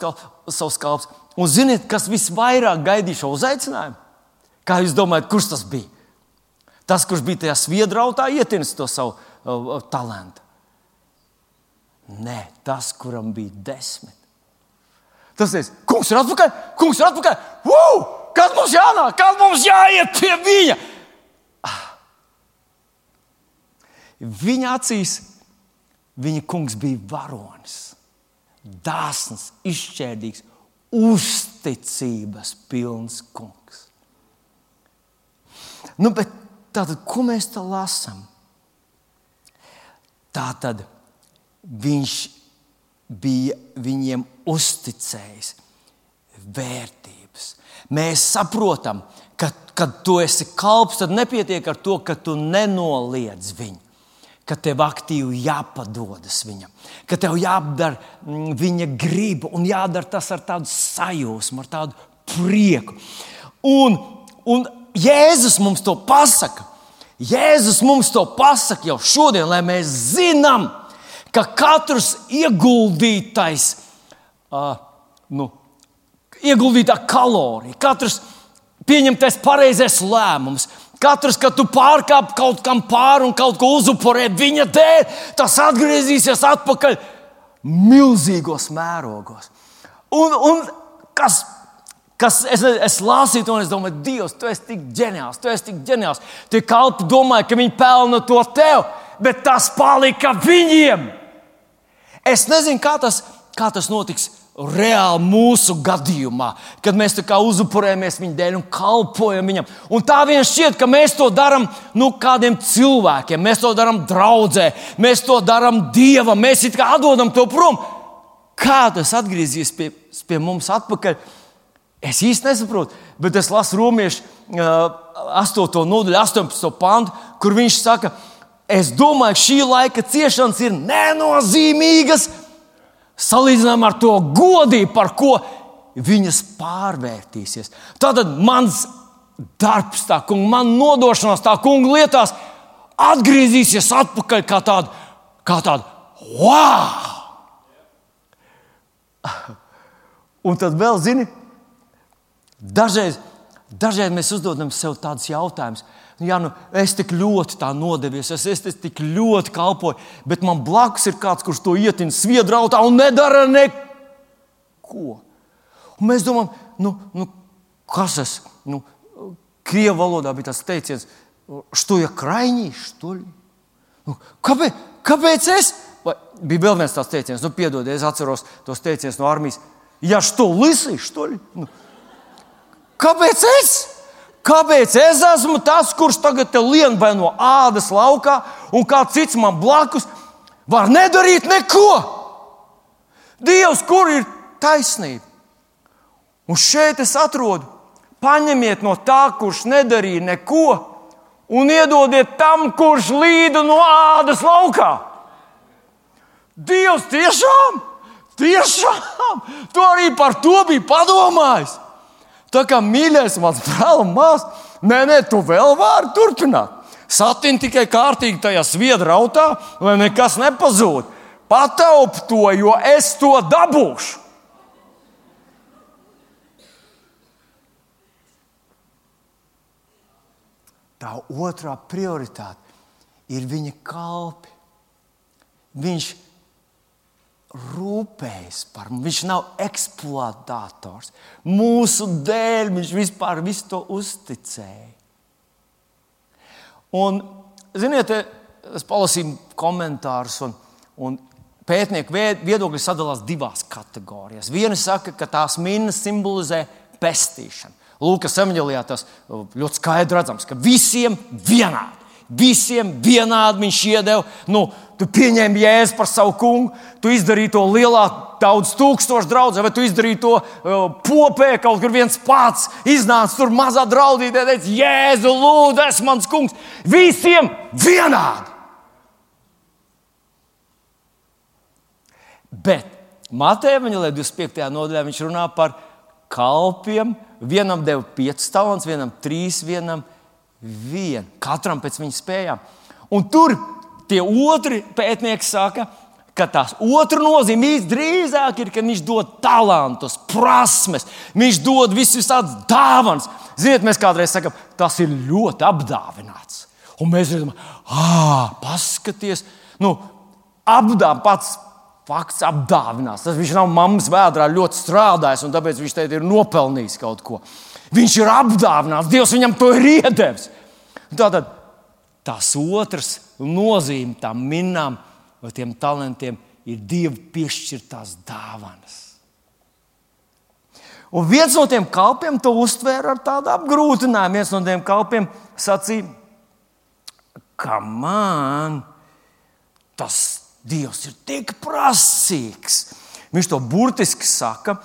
savus kalpus. Un ziniet, kas visvairāk gaidīja šo uzaicinājumu? Kā jūs domājat, kurš tas bija? Tas, kurš bija tajā sviedrautā, ietinis to savu uh, talantu. Nē, tas, kuram bija desmit. Tas ir kungs, ir atpakaļ, kungs ir atpakaļ. Uu! Kad mums jānāk, kad mums jāiet pie viņa? Viņa acīs viņa kungs bija varonis, dāsns, izšķērdīgs, uzticības pilns kungs. Nu, bet tātad, ko mēs te lasām? Tātad viņš bija viņiem uzticējis vērtības. Mēs saprotam, ka, kad tu esi kalps, tad nepietiek ar to, ka tu nenoliedz viņu ka tev aktīvi jāpadodas viņam, ka tev jādara mm, viņa griba un jādara tas ar tādu sajūsmu, ar tādu prieku. Un, un Jēzus mums to pasaka. Jēzus mums to pasaka jau šodien, lai mēs zinām, ka katrs ieguldītais, uh, nu, ieguldītā kalorija, katrs pieņemtais pareizais lēmums, Katrs, kad tu pārkāp kaut kam pāri un kaut ko uzupurē viņa dēļ, tas atgriezīsies atpakaļ milzīgos mērogos. Un, un kas, kas es, es lasīju to, un es domāju, Dievs, tu esi tik ģeniāls, tu esi tik ģeniāls. Tie kalpi domāja, ka viņi pelna to tev, bet tas palika viņiem. Es nezinu, kā tas, kā tas notiks reāli mūsu gadījumā, kad mēs uzupurējamies viņa dēļ un kalpojam viņam. Un tā vien šķiet, ka mēs to darām nu, kādiem cilvēkiem, mēs to darām draudzē, mēs to darām dievam, mēs it kā atdodam to prom. Kā tas atgriezīsies pie, pie mums atpakaļ? Es īsti nesaprotu, bet es lasu romiešu uh, 8. nodaļu, 18. pantu, kur viņš saka, es domāju, ka šī laika ciešanas ir nenozīmīgas salīdzinām ar to godību, par ko viņas pārvērtīsies. Tātad mans darbs, tā kunga, man nodošanās tā kunga lietās atgriezīsies atpakaļ kā tāda, kā tāda wow! Un tad vēl, zini, dažreiz, dažreiz mēs uzdodam sev tādus jautājumus Jā, nu, es tik ļoti tā nodevies, es, es, es tik ļoti kalpoju, bet man blakus ir kāds, kurš to ietin sviedrautā un nedara neko. Un mēs domājam, nu, nu, kas tas ir? Nu, Krievijas valodā bija tas teiciens, что я крайний, что ли? Nu, kāpēc, kāpēc es? Vai, bija vēl viens tāds teiciens, nu, piedodiet, es atceros tos teicienus no armijas. Ja что лысый, что ли? Nu, kāpēc es? Kāpēc es esmu tas, kurš tagad lien vai no ādas laukā, un kāds cits man blakus var nedarīt neko? Dievs, kur ir taisnība? Un šeit es atrodu, paņemiet no tā, kurš nedarīja neko, un iedodiet tam, kurš līda no ādas laukā. Dievs tiešām, tiešām, tu arī par to biji padomājis. Tā kā mīļais mans brāl māsas, nē, nē, tu vēl vari turpināt. Satin tikai kārtīgi tajā sviedra autā, lai nekas nepazūd. Pataup to, jo es to dabūšu. Tā otrā prioritāte ir viņa kalpi. Viņš ir rūpējas par mums. Viņš nav eksploatators. Mūsu dēļ viņš vispār visu to uzticēja. Un, ziniet, es palasīju komentārus, un, un pētnieku viedokļi sadalās divās kategorijās. Viena saka, ka tās minas simbolizē pestīšanu. Lūkas evanģēlijā tas ļoti skaidri redzams, ka visiem vienādi. Visiem vienādi viņš iedeva. Nu, tu pieņēmi jēzu par savu kungu, tu izdarīji to lielā, daudz tūkstošu draugu, vai tu izdarīji to uh, popē, kaut kur viens pats iznāca tur mazā draudzītē, teica, Jēzu, lūdzu, es mans kungs. Visiem vienādi. Bet Mateja 25. nodaļā viņš runā par kalpiem. Vienam deva 5 talants, vienam 3, vienam 1 vienu, katram pēc viņa spējām. Un tur tie otri pētnieki saka, ka tās otru nozīme drīzāk ir, ka viņš dod talantus, prasmes, viņš dod visus tādus dāvanas. Ziniet, mēs kādreiz sakām, tas ir ļoti apdāvināts. Un mēs redzam, ah, paskaties, nu, apdāvināts pats fakts apdāvināts. Tas viņš nav mammas vēdā ļoti strādājis, un tāpēc viņš teikt, ir nopelnījis kaut ko. Viņš ir apdāvināts, Dievs viņam to ir iedevis. Tātad tās otras nozīme tam minām vai tiem talantiem ir Dieva piešķirtās dāvanas. Un viens no tiem kalpiem to uztvēra ar tādu apgrūtinājumu. Viens no tiem kalpiem sacīja, ka man tas Dievs ir tik prasīgs. Viņš to burtiski saka,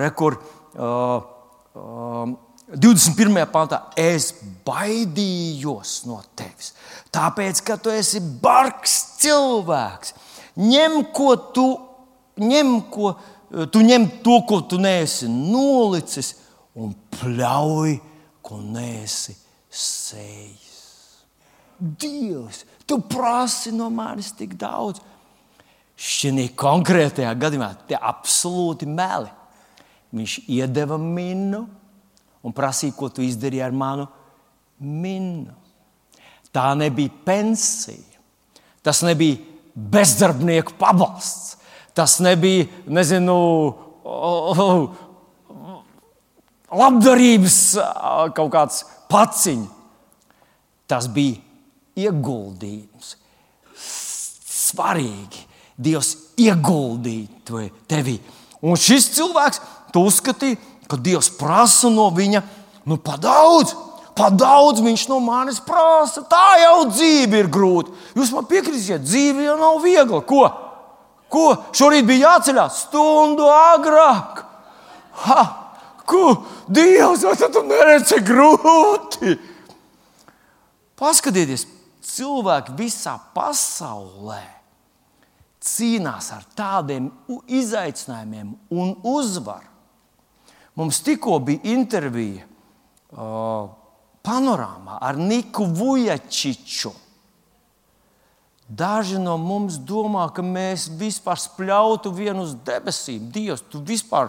rekur. Uh, uh, 21. pantā es baidījos no tevis. Tāpēc, ka tu esi bargs cilvēks. Ņem, ko tu, ņem, ko, tu ņem to, ko tu neesi nolicis, un pļauj, ko neesi sējis. Dievs, tu prasi no manis tik daudz. Šī konkrētajā gadījumā tie absolūti meli. Viņš iedeva minu un prasīja, ko tu izdarīji ar manu minu. Tā nebija pensija, tas nebija bezdarbnieku pabalsts, tas nebija, nezinu, labdarības kaut kāds paciņš. Tas bija ieguldījums. Svarīgi. Dievs ieguldīja tevi. Un šis cilvēks to uzskatīja ka Dievs prasa no viņa nu, padaudz. Padaudz viņš no manis prasa. Tā jau dzīve ir grūta. Jūs man piekritīsiet, dzīve jau nav viegla. Ko? Ko? Šorīt bija jāceļās stundu agrāk. Ha! Ko? Dievs, vai tu neredzi, cik grūti? Paskatieties, cilvēki visā pasaulē cīnās ar tādiem izaicinājumiem un uzvaru. Mums tikko bija intervija uh, panorāmā ar Niku Vujačiču. Daži no mums domā, ka mēs vispār spļautu vienu uz debesīm. Dievs, tu vispār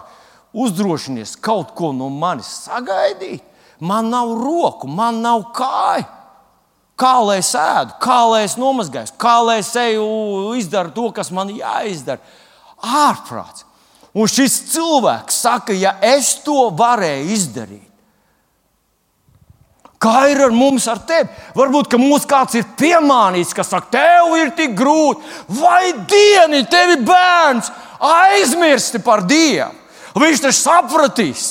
uzdrošinies kaut ko no manis sagaidīt. Man nav roku, man nav kāju. Kā lai es ēdu, kā lai es nomazgāju, kā lai es eju, izdaru to, kas man jāizdara. Ārprāts. Un šis cilvēks saka, ja es to varēju izdarīt, Kā ir ar mums, ar tevi? Varbūt mūs kāds ir piemānījis, kas saka, tev ir tik grūti, vai dieni, tev ir bērns, aizmirsti par Dievu. Viņš taču sapratīs.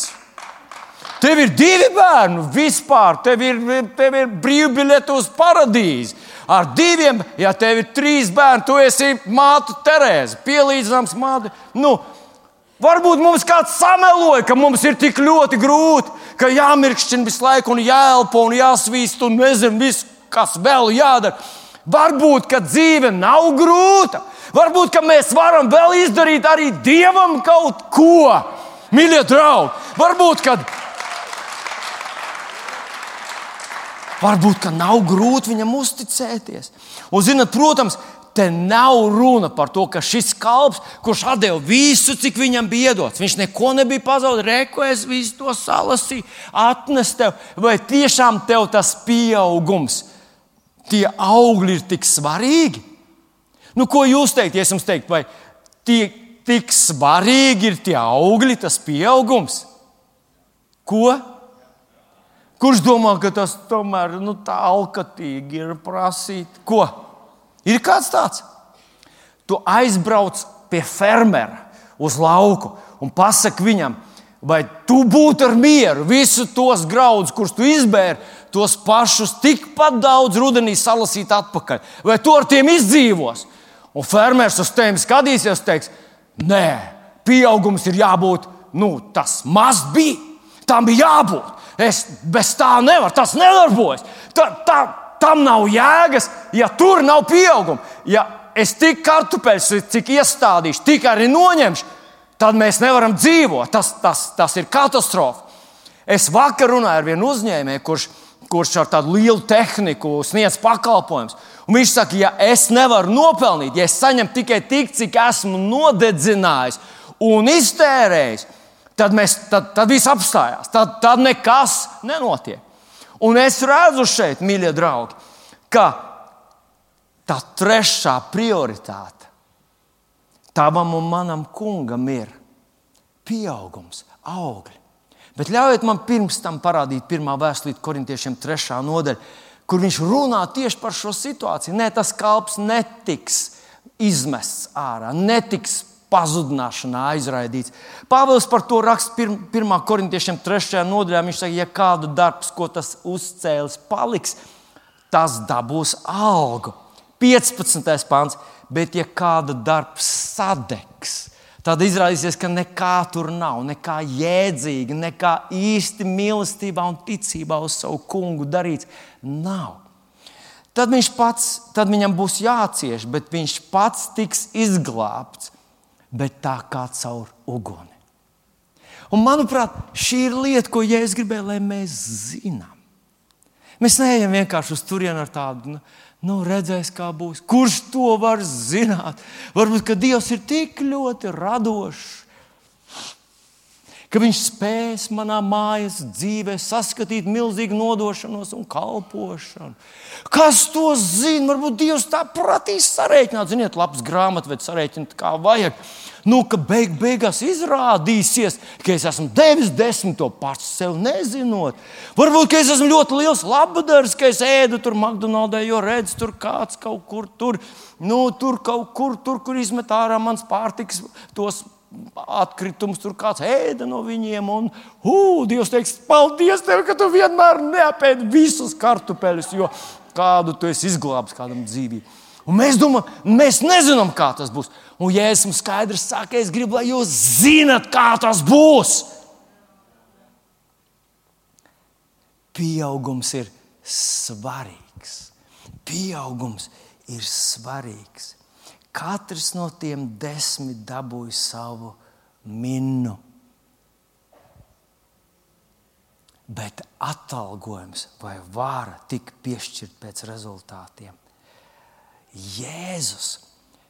Tev ir divi bērni vispār, tev ir, tev ir brīvbiļete uz paradīzi. Ar diviem, ja tev ir trīs bērni, tu esi māte Terēze, pielīdzināms māte. Nu, varbūt mums kāds sameloja, ka mums ir tik ļoti grūti ka jāmirkšķina visu laiku, un jāelpo, un jāsvīst, un nezinu, viss, kas vēl jādara. Varbūt, ka dzīve nav grūta, varbūt, ka mēs varam vēl izdarīt arī dievam kaut ko. Mīļie draugi, varbūt, ka, varbūt, ka nav grūti viņam uzticēties. Un, zinot, protams, te nav runa par to, ka šis kalps, kurš deva visu, cik viņam bija iedots, viņš neko nebija pazaudējis. Reku, es visu to salasīju, atnesu tev, vai tiešām tev tas pieaugums, tie augļi ir tik svarīgi? Nu, ko jūs teikt, es jums teiktu, vai tie, tik svarīgi ir tie augļi, tas pieaugums? Ko? Kurš domā, ka tas tomēr nu, tā alkatīgi ir prasīt? Ko? Ir kāds tāds? Tu aizbrauc pie fermera uz lauku un pasaki viņam, vai tu būtu ar mieru visus tos graudus, kurus tu izbēri, tos pašus tikpat daudz rudenī salasīt atpakaļ. Vai tu ar tiem izdzīvos? Un fermers uz tevi skatīsies teiks, nē, pieaugums ir jābūt, nu, tas maz bija. Tam bija jābūt. Es bez tā nevaru, tas nedarbojas. Tā, tā, tam nav jēgas, ja tur nav pieauguma. Ja es tik kartupeļus, cik iestādīšu, tik arī noņemšu, tad mēs nevaram dzīvot. Tas, tas, tas ir katastrofa. Es vakar runāju ar vienu uzņēmēju, kurš, kurš ar tādu lielu tehniku sniedz pakalpojumus. Viņš saka, ja es nevaru nopelnīt, ja es saņemu tikai tik, cik esmu nodedzinājis un iztērējis, tad, mēs, tad, tad viss apstājās. Tad, tad nekas nenotiek. Un es redzu šeit, mīļie draugi, ka tā trešā prioritāte tavam un manam kungam ir pieaugums, augļi. Bet ļaujiet man pirms tam parādīt pirmā vēstulīte korintiešiem, trešā nodaļa, kur viņš runā tieši par šo situāciju. Nē, tas kalps netiks izmests ārā, netiks pazudināšanā aizraidīts. Pāvils par to raksta 1. korintiešiem 3. nodaļā. Viņš saka, ja kādu darbs, ko tas uzcēlis, paliks, tas dabūs algu. 15. pāns. Bet, ja kāda darbs sadegs, tad izrādīsies, ka nekā tur nav, nekā jēdzīga, nekā īsti mīlestībā un ticībā uz savu kungu darīts. Nav. Tad, pats, tad viņam būs jācieš, bet viņš pats tiks izglābts bet tā kā caur uguni. Un, manuprāt, šī ir lieta, ko Jēzus gribēja, lai mēs zinām. Mēs neejam vienkārši uz turieni ar tādu, nu, nu redzēs, kā būs. Kurš to var zināt? Varbūt Dievs ir tik ļoti radošs ka viņš spēs manā mājas dzīvē saskatīt milzīgu nodošanos un kalpošanu. Kas to zina? Varbūt Dievs tā prasīs sarēķināt, ziniet, labs grāmatvedis sarēķināt, kā vajag. Nu, ka beig beigās izrādīsies, ka es esmu devis desmito pats sev nezinot. Varbūt es esmu ļoti liels labdarījis, ka es ēdu tur McDonald's, jo redzu, tur kāds kaut kur tur, nu, tur kaut kur, tur, kur izmet ārā mans pārtiks tos atkritumus, tur kāds ēda no viņiem. Un, uh, Dievs teiks, paldies tev, ka tu vienmēr neapēdi visus kartupeļus, jo kādu tu esi izglābis kādam dzīvību. Un mēs domājam, mēs nezinām, kā tas būs. Un, ja esmu skaidrs, saka, es gribu, lai jūs zinat, kā tas būs. Pieaugums ir svarīgs. Pieaugums ir svarīgs. Katrs no tiem desmit dabūja savu minnu. Bet atalgojums vai vāra tika piešķirta pēc rezultātiem. Jēzus.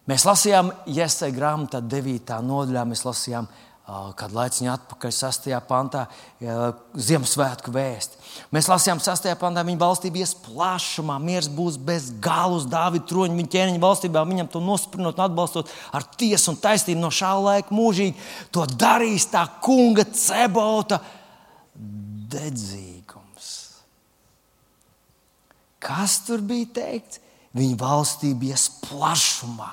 Mēs lasījām Iesai grāmatā, 9. nodaļā, mēs lasījām kādu laiku atpakaļ, 6. pantā, Ziemassvētku vēsti. Mēs lasījām 6. pantā, viņa valstība ies plašumā, miers būs bez galus, Dāvida troņa, viņa ķēniņa valstībā, viņam to nosprinot un atbalstot ar tiesu un taisnību no šā laika mūžīgi. To darīs tā kunga cebauta dedzīgums. Kas tur bija teikts? Viņa valstība ies plašumā,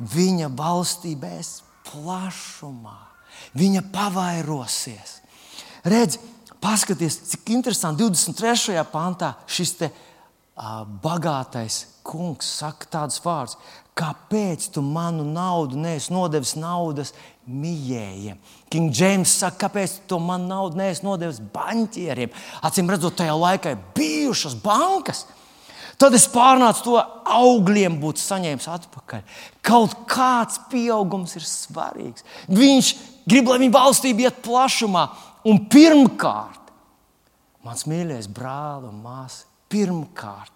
viņa valstība ies plašumā. Viņa pavairosies. Redz, paskaties, cik interesanti 23. pantā šis te, uh, bagātais kungs saka tādus vārdus. Kāpēc tu manu naudu neesi nodevis naudas mījējiem? King James saka, kāpēc tu manu naudu neesi nodevis banķieriem? Acīm redzot, tajā laikā bijušas bankas. Tad es pārnācu to augļiem, būtu saņēmis atpakaļ. Kaut kāds pieaugums ir svarīgs. Viņš grib, lai viņa valstība iet plašumā. Un pirmkārt, mans mīļais brāl un māsa, pirmkārt,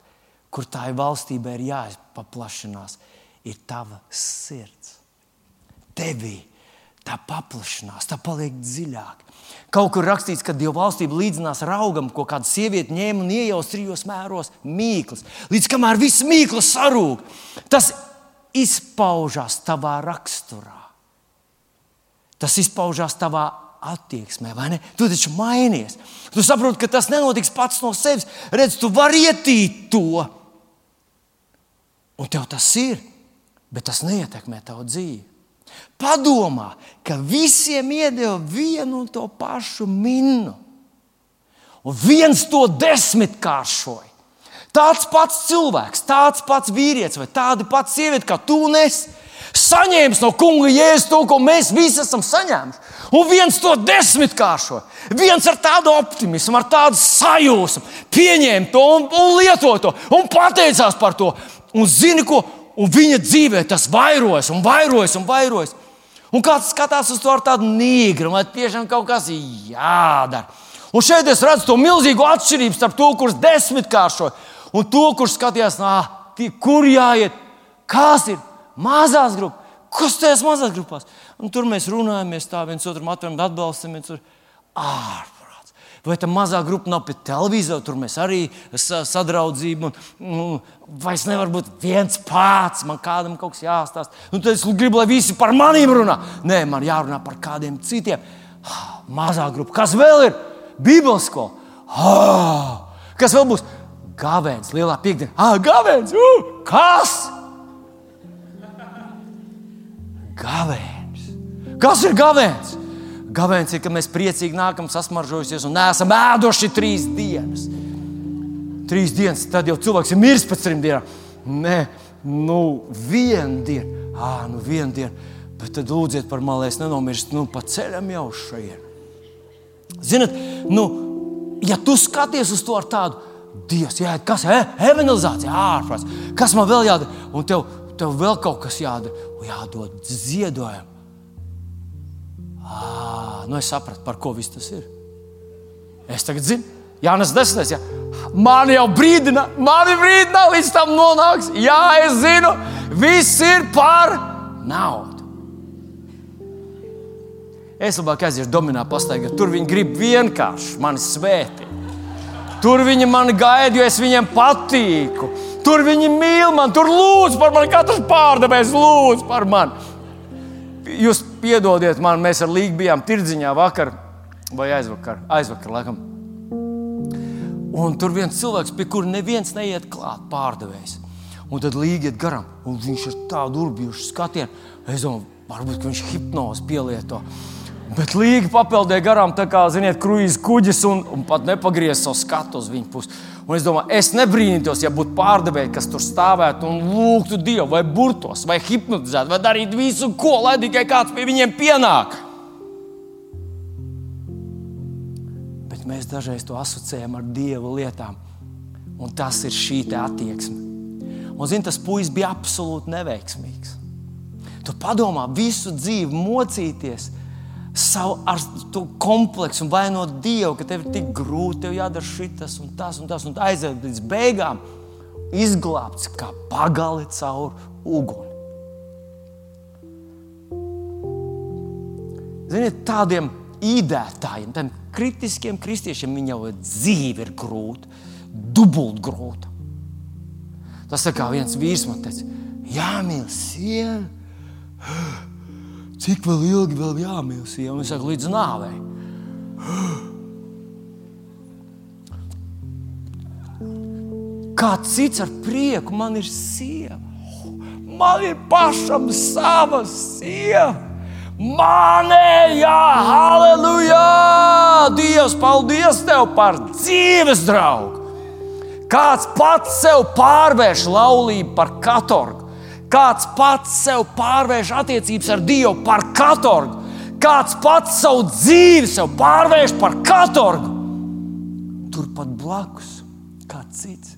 kur tā valstība, ir jāpaplašinās, ir tava sirds. Tevī tā paplašinās, tā paliek dziļāk. Kaut kur rakstīts, ka Dieva valstība līdzinās raugam, ko kāda sieviete ņēma un iejaus trijos mēros mīklas. Līdz kamēr viss mīklas sarūk, tas izpaužās tavā raksturā. Tas izpaužās tavā attieksmē, vai ne? Tu taču mainies. Tu saproti, ka tas nenotiks pats no sevis. Redz, tu vari ietīt to, un tev tas ir, bet tas neietekmē tavu dzīvi. Padomā, ka visiem iedeva vienu un to pašu minnu, un viens to desmitkāršoja. Tāds pats cilvēks, tāds pats vīrietis vai tāda pati sieviete kā tu un es saņēmis no kunga jēzus to, ko mēs visi esam saņēmuši. Un viens to desmitkāršo, viens ar tādu optimismu, ar tādu sajūsmu, pieņēma to un, un lietoja to un pateicās par to. Un zini, ko un viņa dzīvē tas vairojas un vairojas un vairojas. Un kāds skatās uz to ar tādu nīgru, vai tiešām kaut kas jādara. Un šeit es redzu to milzīgo atšķirību starp to, kurš desmitkāršo un to, kurš skatījās, nah, kur jāiet, kas ir mazās grupas. Kas tajās mazās grupās? Un tur mēs runājamies, tā viens otram atveram, atbalstam viens otru. Ārprāts. Vai tā mazā grupa nav pie televizora, tur mēs arī sadraudzību. Un, nu, vai es nevaru būt viens pats, man kādam kaut kas jāstāsta. Un tad es gribu, lai visi par maniem runā. Nē, man jārunā par kādiem citiem. Mazā grupa. Kas vēl ir? Bībeles skola. Oh! Kas vēl būs? Gāvēns, lielā piekdiena. Ah, gāvēns! Uh! Kas? Gavēns. Kas ir gavēns? Gavēns ir, ka mēs priecīgi nākam sasmaržojusies un neesam ēduši trīs dienas. Trīs dienas, tad jau cilvēks ir miris pēc trim dienām. Nē, nu, viena diena, ah, nu, viena diena. Bet tad lūdziet par mani, lai es nenomirstu nu, pa ceļam jau šeit. Ziniet, nu, ja tu skaties uz to ar tādu Dievs, jā, kas ir e, evangelizācija, ārprāts, kas man vēl jādara, un tev, tev vēl kaut kas jādara jādod ziedojumu. À, nu es sapratu, par ko viss tas ir. Es tagad zinu, Jānis Desmits. Ja. Man jau brīdina, man ir brīdina, līdz tam nonāks. Jā, es zinu, viss ir par naudu. Es labāk aiziešu dominā pastaigā. Tur viņi grib vienkārši mani svētīt. Tur viņi mani gaida, jo es viņiem patīku. Tur viņi mīl mani, tur lūdz par mani, katrs pārdevējs lūdz par mani. Jūs piedodiet man, mēs ar Līgu bijām tirdziņā vakar vai aizvakar, aizvakar laikam. Un tur viens cilvēks, pie kura neviens neiet klāt, pārdevējs. Un tad Līga iet garām, un viņš ir tādu urbjušu skatienu. Es domāju, varbūt viņš hipnozi pielieto. Bet Līga papildināja garām, tā kā, ziniet, kruīzes kuģis un, un pat nepagriezis savu skatu uz viņu pusi. Un es domāju, es nebrīnītos, ja būtu pārdevēji, kas tur stāvētu un lūgtu Dievu, vai burtos, vai hipnotizētu, vai darītu visu, ko, lai tikai kāds pie viņiem pienāk. Bet mēs dažreiz to asociējam ar Dieva lietām, un tas ir šī attieksme. Un, zini, tas puisis bija absolūti neveiksmīgs. Tu padomā, visu dzīvi mocīties, savu ar to kompleksu un vainot Dievu, ka tev ir tik grūti, tev jādara šis un tas un tas un aiziet līdz beigām. izglābts kā pagali caur uguni. Ziniet, tādiem īdētājiem, tādiem kritiskiem kristiešiem, viņa jau dzīve ir grūta, dubult grūta. Tas tā kā viens vīrs man teica, jāmīl sieva. Cik vēl ilgi vēl jāmīl sieva? Viņš saka, līdz nāvei. Kāds cits ar prieku man ir sieva. Man ir pašam sava sieva. Manējā, halleluja! Dievs, paldies tev par dzīves draugu! Kāds pats sev pārvērš laulību par katorgu, kāds pats sev pārvērš attiecības ar Dievu par katorgu, kāds pats savu dzīvi sev pārvērš par katorgu. Turpat blakus kāds cits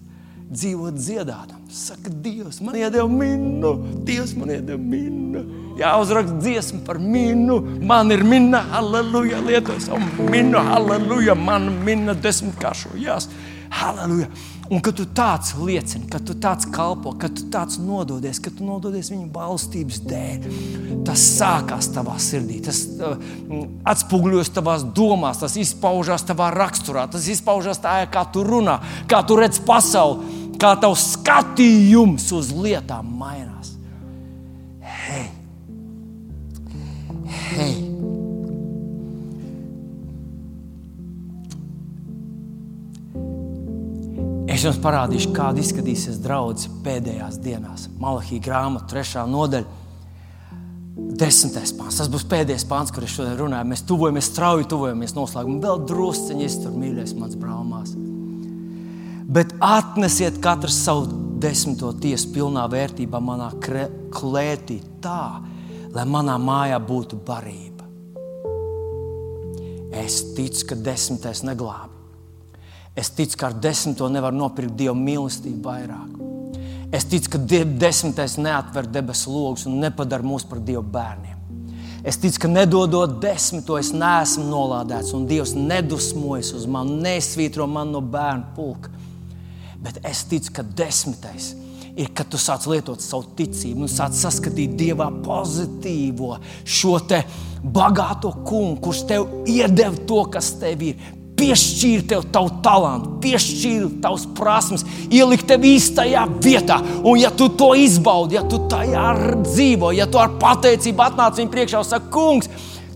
dzīvo dziedātam. Saka, Dievs, man iedeva minu, Dievs man iedeva minu. Jāuzraksta dziesma par minu. Man ir mina, halleluja, lietot savu minu, halleluja, man mina desmitkāršojās. Halleluja! Un kad tu tāds liecini, kad tu tāds kalpo, kad tu tāds nododies, kad tu nododies viņa valstības dēļ, tas sākās tavā sirdī, tas uh, atspoguļojas tavās domās, tas izpaužās tavā raksturā, tas izpaužās tā, kā tu runā, kā tu redz pasauli, kā tavs skatījums uz lietām mainās. Hei! Hei! Es jums parādīšu, kāda izskatīsies draudzene pēdējās dienās. Malahija grāmata, trešā nodaļa, desmitais pāns. Tas būs pēdējais pāns, kur es šodien runāju. Mēs tuvojamies, strauji tuvojamies noslēgumam. Vēl drusciņi iztur, mīļais, mans brālmās. Bet atnesiet katrs savu desmito tiesu pilnā vērtībā manā klētī, tā, lai manā mājā būtu barība. Es ticu, ka desmitais neglābi. Es ticu, ka ar desmito nevar nopirkt Dieva mīlestību vairāk. Es ticu, ka desmitais neatver debesu logus un nepadara mūs par Dieva bērniem. Es ticu, ka nedodot desmito, es neesmu nolādēts, un Dievs nedusmojas uz mani, nesvītro man no bērnu pulka. Bet es ticu, ka desmitais ir, kad tu sāc lietot savu ticību un sāc saskatīt Dievā pozitīvo šo bagāto kungu, kurš tev iedeva to, kas tev ir piešķīra tev tavu talantu, piešķīra tavas prasmes, ielikt tevi īstajā vietā. Un, ja tu to izbaudi, ja tu tajā dzīvo, ja tu ar pateicību atnāc viņa priekšā un saki, kungs,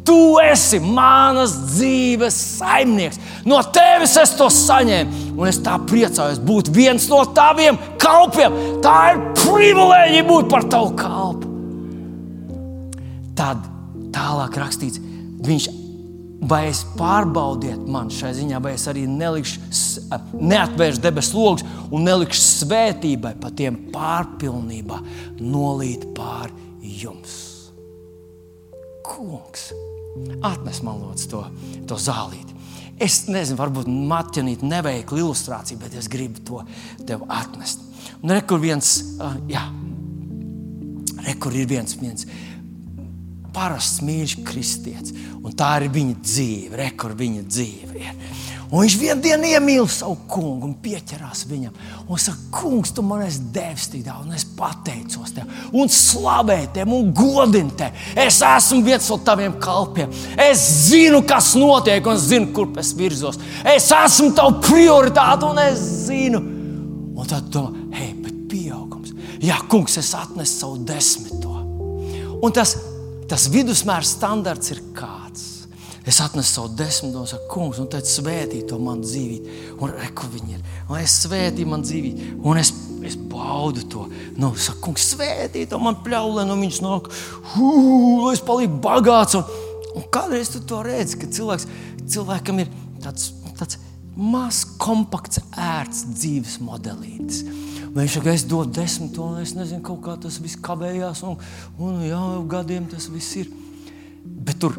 tu esi manas dzīves saimnieks. No tevis es to saņēmu, un es tā priecājos būt viens no taviem kalpiem. Tā ir privilēģija būt par tavu kalpu. Tad tālāk rakstīts, viņš vai es pārbaudiet man šai ziņā, vai es arī nelikšu, neatvēršu debesu logus un nelikšu svētībai pa tiem pārpilnībā nolīt pār jums. Kungs, atnes man lūdzu to, to zālīti. Es nezinu, varbūt matķinīt neveiklu ilustrāciju, bet es gribu to tev atnest. Un rekur viens, jā, rekur ir viens, viens parasts mīļš kristietis. Un tā ir viņa dzīve, re, kur viņa dzīve ir. Un viņš vienā dienā iemīl savu kungu un pieķerās viņam. Un saka, kungs, tu man esi devis tik daudz, un es pateicos tev, un slavēju tev, un godinu tevi. Es esmu viens no taviem kalpiem. Es zinu, kas notiek, un es zinu, kurp es virzos. Es esmu tavs prioritāte, un es zinu. Un tad domā, hei, bet pieaugums. Jā, kungs, es atnesu savu desmito. Un tas tas vidusmēra standarts ir kāds. Es atnesu savu desmito, un saku, kungs, un tad svētī to manu dzīvību. Un reku viņi ir. Un es svētīju manu dzīvību, un es, es baudu to. Nu, saku, kungs, svētī to man pļaulē, no viņš nāk, lai es palieku bagāts. Un, un kādreiz tu to redzi, ka cilvēks, cilvēkam ir tāds, tāds mazs, kompakts, ērts dzīves modelītis. Viņš saka, es dodu desmit, un es nezinu, kā tas viss kavējās, un, un jā, gadiem tas viss ir. Bet tur,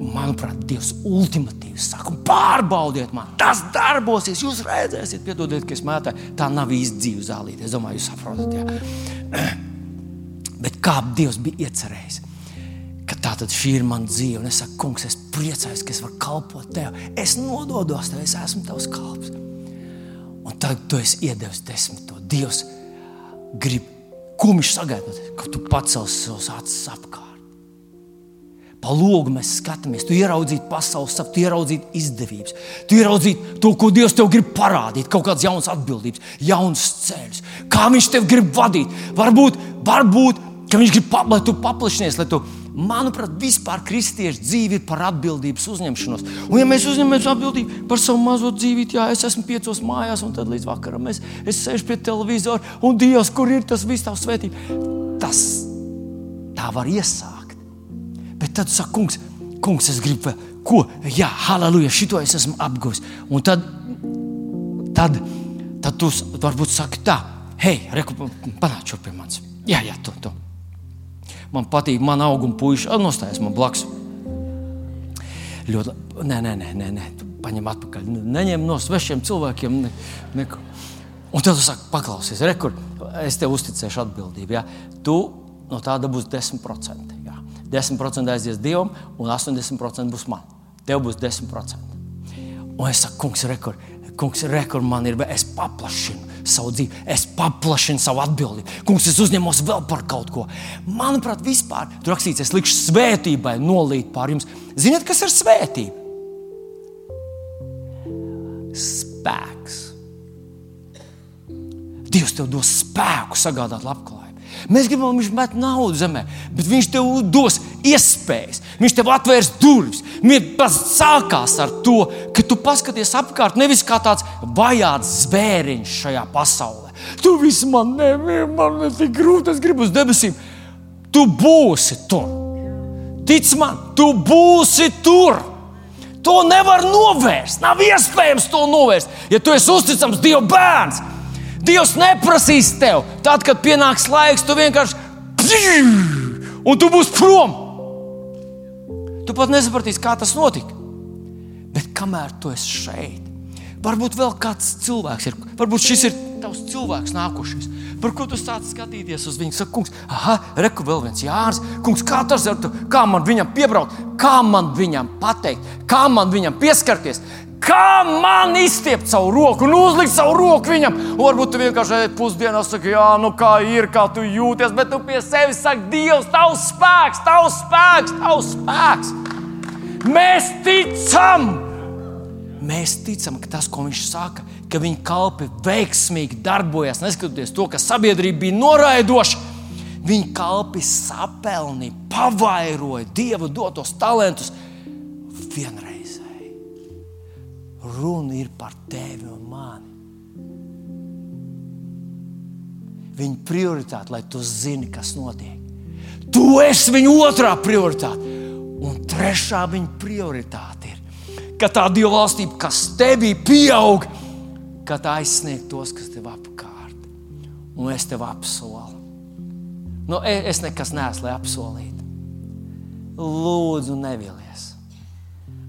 manuprāt, Dievs ultimatīvi saka, pārbaudiet man, tas darbosies, jūs redzēsiet, piedodiet, ka es mētāju. Tā nav īsti dzīve zālīte. Es domāju, jūs saprotat. Jā. [CLEARS THROAT] Bet kā Dievs bija iecerējis? ka tā tad šī ir mana dzīve. Un es saku, kungs, es priecājos, ka es varu kalpot tev. Es nododos tev, es esmu tavs kalps. Un tad tu esi iedevis desmito. Dievs grib, ko viņš sagaida, ka tu pacels savus acis apkārt. Pa logu mēs skatāmies, tu ieraudzīji pasaules, tu ieraudzīji izdevības, tu ieraudzīji to, ko Dievs tev grib parādīt, kaut kādas jaunas atbildības, jaunas ceļus, kā Viņš tev grib vadīt. Varbūt, varbūt Viņš grib, lai tu paplašinies, lai tu Manuprāt, vispār kristiešu dzīve ir par atbildības uzņemšanos. Un, ja mēs uzņemamies atbildību par savu mazo dzīvību, jā, es esmu piecos mājās, un tad līdz vakaram es, es sēžu pie televizora, un Dievs, kur ir tas viss tavs svētība, tas tā var iesākt. Bet tad saka, kungs, kungs, es gribu ko, jā, halleluja, šito es esmu apguvis. Un tad, tad, tad tu varbūt saki tā, hei, panāc šo pie manis. Jā, jā, to, to man patīk, man auguma puiša, nostājas man blakus. Ļoti, nē, nē, nē, nē, nē. paņem atpakaļ. Neņem no svešiem cilvēkiem. Ne, ne. Un tad tu saki, paklausies, rekur, es tev uzticēšu atbildību. Ja? Tu no tāda būs 10%. Ja? 10% aizies Dievam, un 80% būs man. Tev būs 10%. Un es saku, kungs, rekur, kungs, rekur man ir, es paplašinu savu dzīvi, es paplašinu savu atbildību. Kungs, es uzņemos vēl par kaut ko. Manuprāt, vispār tur rakstīts, es likšu svētībai nolīt pār jums. Ziniet, kas ir svētība? Spēks. Dievs tev dos spēku sagādāt labklājību. Mēs gribam, viņš met naudu zemē, bet viņš tev dos iespējas. Viņš tev atvērs durvis. Tas sākās ar to, ka tu paskaties apkārt, nevis kā tāds vajāts zvēriņš šajā pasaulē. Tu viss man nevienu, man ir tik grūti, es gribu uz debesīm. Tu būsi tur. Tic man, tu būsi tur. To nevar novērst. Nav iespējams to novērst. Ja tu esi uzticams Dieva bērns, Dievs neprasīs tev. Tad, kad pienāks laiks, tu vienkārši un tu būsi prom. Tu pat nesapratīsi, kā tas notika. Bet kamēr tu esi šeit, varbūt vēl kāds cilvēks ir. Varbūt šis ir tavs cilvēks nākošais. Par ko tu sāc skatīties uz viņu? Saka, kungs, ah, reku vēl viens Jānis. Kungs, kā tas ir? Kā man viņam piebraukt? Kā man viņam pateikt? Kā man viņam pieskarties? Kā man izstiept savu roku un uzlikt savu roku viņam? Un varbūt tu vienkārši ej pusdienā, saki, jā, nu kā ir, kā tu jūties, bet tu pie sevis saki, Dievs, tavs spēks, tavs spēks, tavs spēks. Mēs ticam! Mēs ticam, ka tas, ko viņš saka, ka viņa kalpi veiksmīgi darbojas, neskatoties to, ka sabiedrība bija noraidoša. Viņa kalpi sapelnīja, pavairoja Dieva dotos talantus vienreiz runa ir par tevi un mani. Viņa prioritāte, lai tu zini, kas notiek. Tu esi viņa otrā prioritāte. Un trešā viņa prioritāte ir, ka tā dieva valstība, kas tevī pieaug, ka tā aizsniedz tos, kas tev apkārt. Un es tev apsolu. Nu, e, es nekas neesmu, lai apsolītu. Lūdzu, nevilties.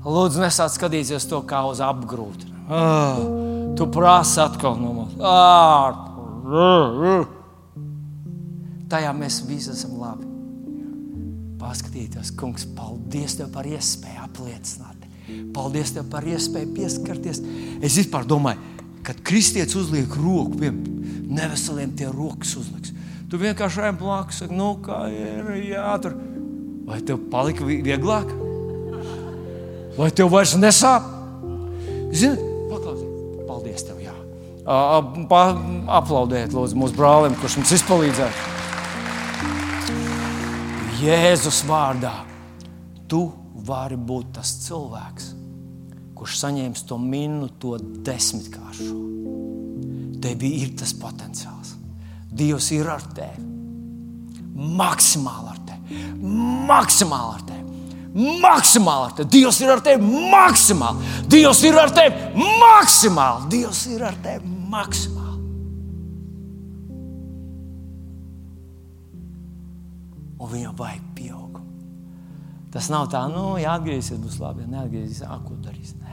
Lūdzu, nesāc skatīties to kā uz apgrūtinājumu. Ah, tu prasi atkal no mums. Ah, tajā mēs visi esam labi. Paskatīties, kungs, paldies tev par iespēju apliecināt. Paldies tev par iespēju pieskarties. Es vispār domāju, kad kristietis uzliek roku, piemēram, neveseliem tie rokas uzliks. Tu vienkārši ejam blakus, saki, nu kā ir jātur. Vai tev palika vieglāk? Vai tev vairs nesāp? Zini, paklausies, paldies tev. Jā. Pa, aplaudēt, lūdzu, mūsu brālim, kurš mums izpalīdzēja. Jēzus vārdā tu vari būt tas cilvēks, kurš saņems to minūto desmitkāršu. Tev ir tas potenciāls. Dievs ir ar tevi. Maksimāli ar tevi. Maksimāli ar tevi. Maksimāli ar tevi. Dievs ir ar tevi maksimāli. Dievs ir ar tevi maksimāli. Dievs ir ar tevi maksimāli. Un viņam vajag pieaugumu. Tas nav tā, nu, ja atgriezīsies, būs labi. Ja neatgriezīsies, ko darīs. Ne.